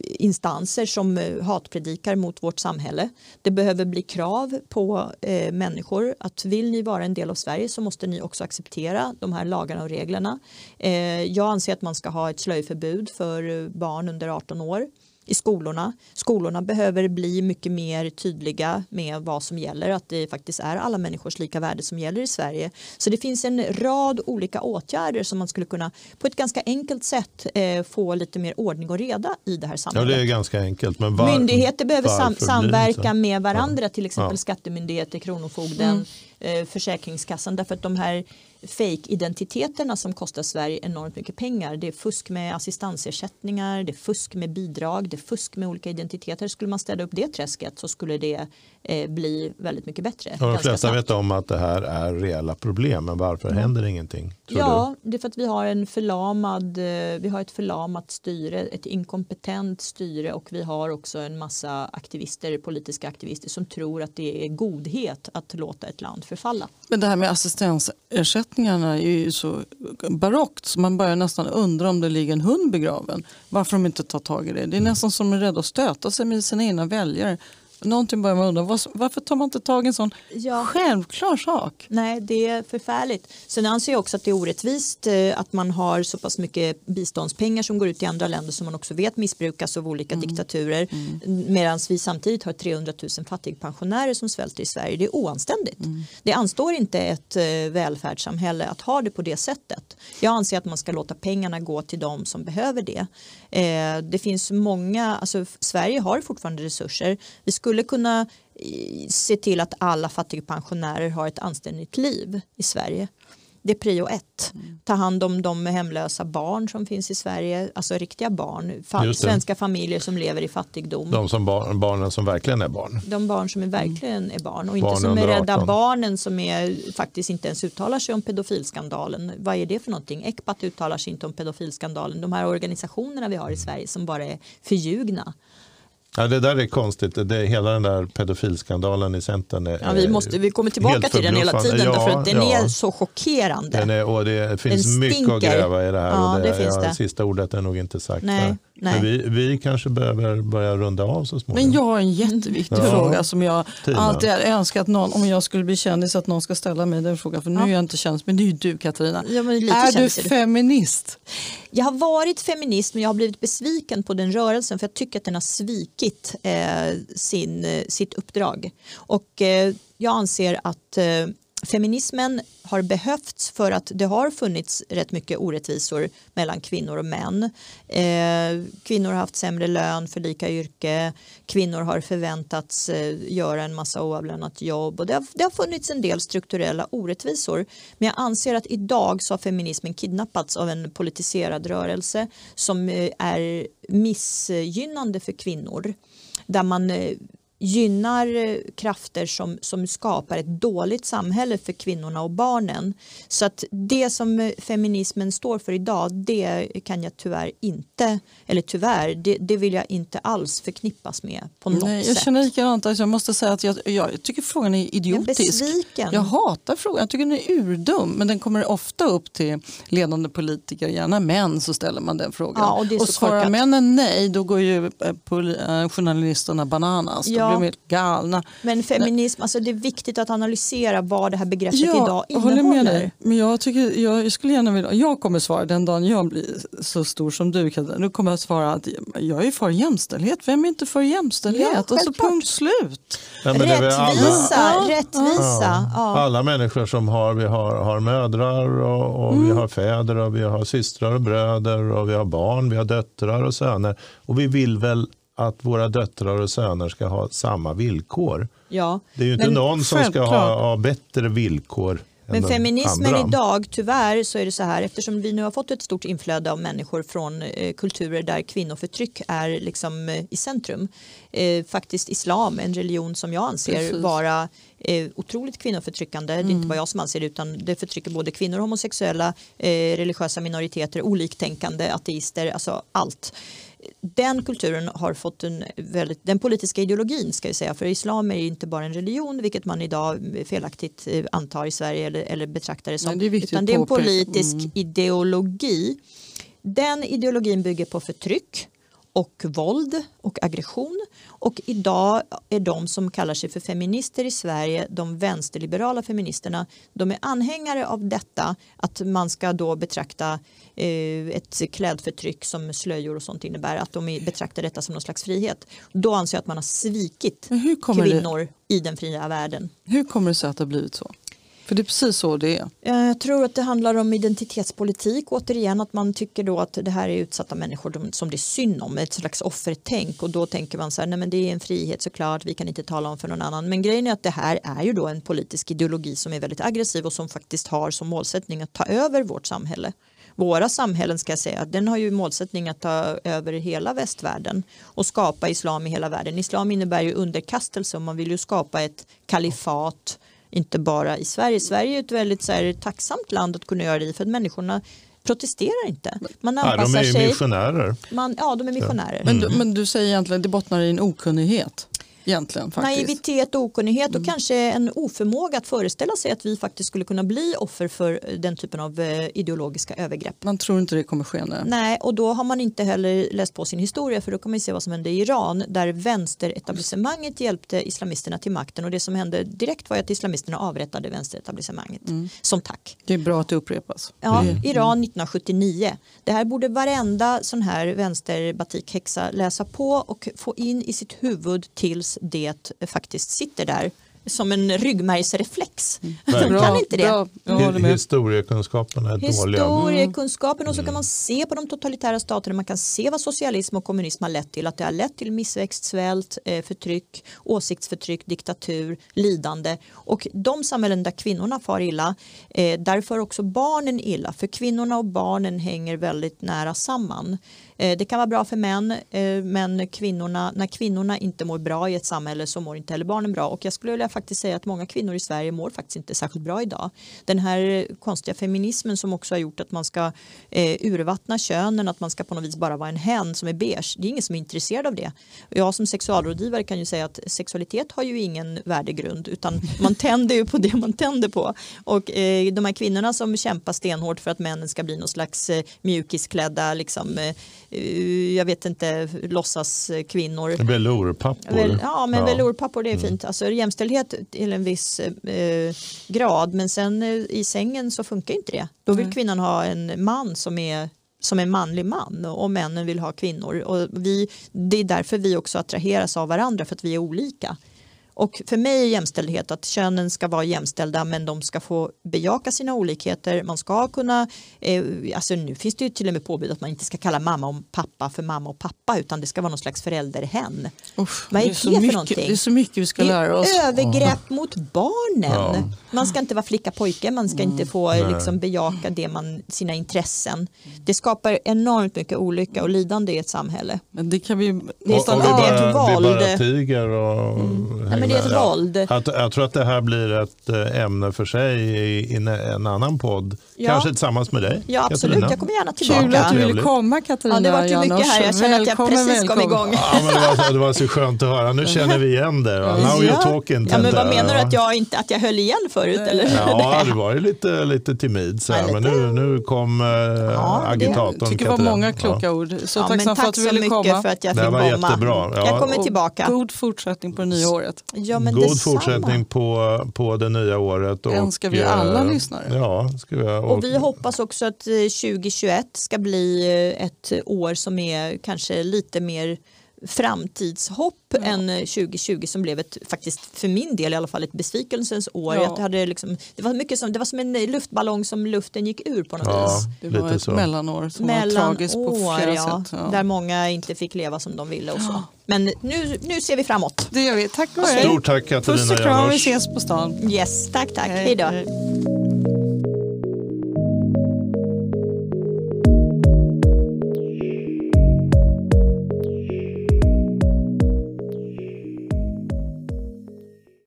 instanser som eh, hatpredikar mot vårt samhälle. Det behöver bli krav på eh, människor att vill ni vara en del av Sverige så måste ni också acceptera de här lagarna och reglerna. Eh, jag anser att man ska ha ett slöjförbud för eh, barn under 18 år i skolorna. Skolorna behöver bli mycket mer tydliga med vad som gäller, att det faktiskt är alla människors lika värde som gäller i Sverige. Så det finns en rad olika åtgärder som man skulle kunna på ett ganska enkelt sätt eh, få lite mer ordning och reda i det här Ja, samhället. det är ganska enkelt. Men var, Myndigheter behöver sam samverka med varandra, till exempel Ja. skattemyndigheter, Kronofogden, eh, Försäkringskassan därför att de här fake-identiteterna som kostar Sverige enormt mycket pengar. Det är fusk med assistansersättningar, det är fusk med bidrag, det är fusk med olika identiteter. Skulle man städa upp det träsket så skulle det eh, bli väldigt mycket bättre. Och de flesta vet om att det här är reella problem, men varför mm. händer ingenting? ja, du? det är för att vi har, en förlamad, eh, vi har ett förlamat styre, ett inkompetent styre och vi har också en massa aktivister, politiska aktivister som tror att det är godhet att låta ett land förfalla. Men det här med assistansersättningarna är ju så barockt så man börjar nästan undra om det ligger en hund begraven. Varför de inte tar tag i det. Det är nästan som de är rädda att stöta sig med sina egna väljare. Någonting börjar man undra, varför tar man inte tag i en sån ja. självklar sak? Nej, det är förfärligt. Sen anser jag också att det är orättvist eh, att man har så pass mycket biståndspengar som går ut i andra länder som man också vet missbrukas av olika mm. diktaturer. Mm. Medan vi samtidigt har 300 000 fattigpensionärer som svälter i Sverige. Det är oanständigt. Mm. Det anstår inte ett eh, välfärdssamhälle att ha det på det sättet. Jag anser att man ska låta pengarna gå till de som behöver det. Eh, det finns många, alltså Sverige har fortfarande resurser. Vi skulle kunna eh, se till att alla fattigpensionärer har ett anständigt liv i Sverige. Det är prio ett. Mm. Ta hand om de hemlösa barn som finns i Sverige, alltså riktiga barn, fa svenska familjer som lever i fattigdom. De som bar barnen som verkligen är barn. De barn som är verkligen är barn och inte barn som är rädda 18. barnen som är, faktiskt inte ens uttalar sig om pedofilskandalen. Vad är det för någonting? Ecpat uttalar sig inte om pedofilskandalen. De här organisationerna vi har i Sverige som bara är förljugna. Ja, det där är konstigt. Det, hela den där pedofilskandalen i Centern är ja, vi, måste, vi kommer tillbaka till den hela tiden ja, för att den ja. är så chockerande. Den är, och det finns mycket att gräva i det här. Ja, och det, det finns det. Sista ordet är nog inte sagt. Nej. Nej. Men vi, vi kanske behöver börja runda av så småningom. Men jag har en jätteviktig ja. fråga som jag Tina. alltid önskat någon, om jag skulle bli kändis, att någon ska ställa mig den frågan. För nu ja. är jag inte kändis, men det är ju du Katarina. Ja, är du feminist? Jag har varit feminist men jag har blivit besviken på den rörelsen för jag tycker att den har svikit eh, sin, eh, sitt uppdrag. Och eh, jag anser att eh, feminismen har behövts för att det har funnits rätt mycket orättvisor mellan kvinnor och män. Eh, kvinnor har haft sämre lön för lika yrke. Kvinnor har förväntats eh, göra en massa oavlönat jobb och det har, det har funnits en del strukturella orättvisor. Men jag anser att idag så har feminismen kidnappats av en politiserad rörelse som eh, är missgynnande för kvinnor där man eh, gynnar eh, krafter som, som skapar ett dåligt samhälle för kvinnorna och barnen. Så att det som eh, feminismen står för idag det kan jag tyvärr inte, eller tyvärr, det, det vill jag inte alls förknippas med på något Nej, jag sätt. känner likadant, alltså jag måste säga att jag, jag tycker frågan är idiotisk. Jag, jag hatar frågan, jag tycker den är urdum men den kommer ofta upp till ledande politiker, gärna män så ställer man den frågan. Ja, och, och svarar männen nej då går ju eh, journalisterna bananas. Ja blir helt galna. Men feminism, alltså det är viktigt att analysera vad det här begreppet ja, idag innehåller. Håller med dig. Men jag, tycker, jag skulle gärna vilja, jag kommer svara den dagen jag blir så stor som du Katarina, nu kommer jag svara att jag är för jämställdhet. Vem är inte för jämställdhet? Ja, alltså punkt slut. Ja, rättvisa, alla, rättvisa. Ja, alla människor som har, vi har, har mödrar och, och mm. vi har fäder och vi har systrar och bröder och vi har barn, vi har döttrar och söner. Och vi vill väl att våra döttrar och söner ska ha samma villkor. Ja, det är ju inte någon som ska ha, ha bättre villkor men feminismen andra. idag, tyvärr så är det så här eftersom vi nu har fått ett stort inflöde av människor från eh, kulturer där kvinnoförtryck är liksom eh, i centrum. Eh, faktiskt islam, en religion som jag anser Precis. vara eh, otroligt kvinnoförtryckande. Mm. Det är inte mm. bara jag som anser det utan det förtrycker både kvinnor, homosexuella, eh, religiösa minoriteter, oliktänkande, ateister, alltså allt den kulturen har fått en väldigt, den politiska ideologin ska jag säga, för islam är inte bara en religion, vilket man idag felaktigt eh, antar i Sverige eller, eller betraktar det som, Nej, det utan det är en politisk mm. ideologi. Den ideologin bygger på förtryck och våld och aggression. Och idag är de som kallar sig för feminister i Sverige, de vänsterliberala feministerna, de är anhängare av detta att man ska då betrakta eh, ett klädförtryck som slöjor och sånt innebär, att de betraktar detta som någon slags frihet. Då anser jag att man har svikit kvinnor det? i den fria världen. Hur kommer det sig att det har blivit så? För det är precis så det är. Jag tror att det handlar om identitetspolitik återigen att man tycker då att det här är utsatta människor som det är synd om, ett slags offertänk och då tänker man så här, nej men det är en frihet såklart, vi kan inte tala om för någon annan. Men grejen är att det här är ju då en politisk ideologi som är väldigt aggressiv och som faktiskt har som målsättning att ta över vårt samhälle. Våra samhällen ska jag säga, den har ju målsättning att ta över hela västvärlden och skapa islam i hela världen. Islam innebär ju underkastelse och man vill ju skapa ett kalifat inte bara i Sverige. Sverige är ett väldigt så här, tacksamt land att kunna göra det i för att människorna protesterar inte. Man anpassar de är sig. missionärer. Man, ja, de är missionärer. Men, du, men du säger egentligen att det bottnar i en okunnighet? Egentligen. Faktiskt. Naivitet, okunnighet och mm. kanske en oförmåga att föreställa sig att vi faktiskt skulle kunna bli offer för den typen av eh, ideologiska övergrepp. Man tror inte det kommer ske nu. Nej, och då har man inte heller läst på sin historia för då kan man se vad som hände i Iran där vänsteretablissemanget hjälpte islamisterna till makten och det som hände direkt var att islamisterna avrättade vänsteretablissemanget mm. som tack. Det är bra att det upprepas. Ja, mm. Iran 1979. Det här borde varenda sån här vänsterbatikhäxa läsa på och få in i sitt huvud tills det faktiskt sitter där som en ryggmärgsreflex. Mm. De kan inte det. Bra. Historiekunskapen är dåliga. Historiekunskapen och så kan man se på de totalitära staterna, man kan se vad socialism och kommunism har lett till. Att det har lett till missväxt, svält, eh, förtryck, åsiktsförtryck, diktatur, lidande. Och de samhällen där kvinnorna far illa, eh, där får också barnen illa. För kvinnorna och barnen hänger väldigt nära samman. Eh, det kan vara bra för män eh, men kvinnorna, när kvinnorna inte mår bra i ett samhälle så mår inte heller barnen bra och jag skulle vilja faktiskt säga att många kvinnor i Sverige mår faktiskt inte särskilt bra idag. Den här konstiga feminismen som också har gjort att man ska eh, urvattna könen, att man ska på något vis bara vara en hen som är beige. Det är ingen som är intresserad av det. Jag som sexualrådgivare kan ju säga att sexualitet har ju ingen värdegrund utan man tänder ju på det man tänder på. Och eh, de här kvinnorna som kämpar stenhårt för att männen ska bli någon slags eh, mjukisklädda liksom, Eh, jag vet inte, låtsas kvinnor. Velourpappor. Väl, ja, men ja. velourpappor det är mm. fint. Alltså jämställdhet till en viss eh, grad men sen eh, i sängen så funkar inte det. Då vill mm. kvinnan ha en man som är som en manlig man och männen vill ha kvinnor. Och vi, det är därför vi också attraheras av varandra för att vi är olika. Och för mig är jämställdhet att könen ska vara jämställda men de ska få bejaka sina olikheter. Man ska kunna, eh, alltså nu finns det ju till och med påbud att man inte ska kalla mamma och pappa för mamma och pappa utan det ska vara någon slags förälderhen. Uff, Vad är det, är det för mycket, någonting? Det är så mycket vi ska lära oss. övergrepp oh. mot barnen. Ja. Man ska inte vara flicka pojke, man ska mm. inte få liksom, bejaka det man, sina intressen. Det skapar enormt mycket olycka och lidande i ett samhälle. Men det kan vi nästan, och, och, och vi bara, vi bara tiger och mm det är ett våld. Jag, jag tror att det här blir ett eh, ämne för sig i, en annan podd. Ja. Kanske tillsammans med dig. Ja absolut, Katarina. jag kommer gärna tillbaka. Kul att du ville komma Katarina. Ja, det var ju mycket här, jag känner att jag precis välkommen. kom igång. Ja, men det, var, det var så skönt att höra, nu känner vi igen det. Now ja. you're talking. Ja, men vad menar du, att jag, inte, att jag höll igen förut? Eller? Ja, du var ju lite, lite timid så här, ja, men nu, nu kom äh, ja, agitatorn Jag tycker det var många kloka ord. Så ja, tacksam för att du ville komma. Tack så mycket för att jag fick komma. Jättebra. Jag kommer tillbaka. God fortsättning på det nya året. Ja, God fortsättning på, på det nya året. Och, önskar vi alla äh, lyssnare. Ja, ska vi, och, och vi hoppas också att 2021 eh, ska bli eh, ett år som är kanske lite mer framtidshopp ja. än 2020 som blev ett, faktiskt för min del i alla fall ett besvikelsens år. Ja. Jag hade liksom, det, var mycket som, det var som en luftballong som luften gick ur på något ja, vis. Det var ett så. mellanår som Mellanår, var tragiskt på flera ja, sätt. Där många inte fick leva som de ville och så. Men nu, nu ser vi framåt. Det gör vi. Tack och hej. Stort tack Katarina Puss och kram, vi ses på stan. Yes, tack tack. Hej då.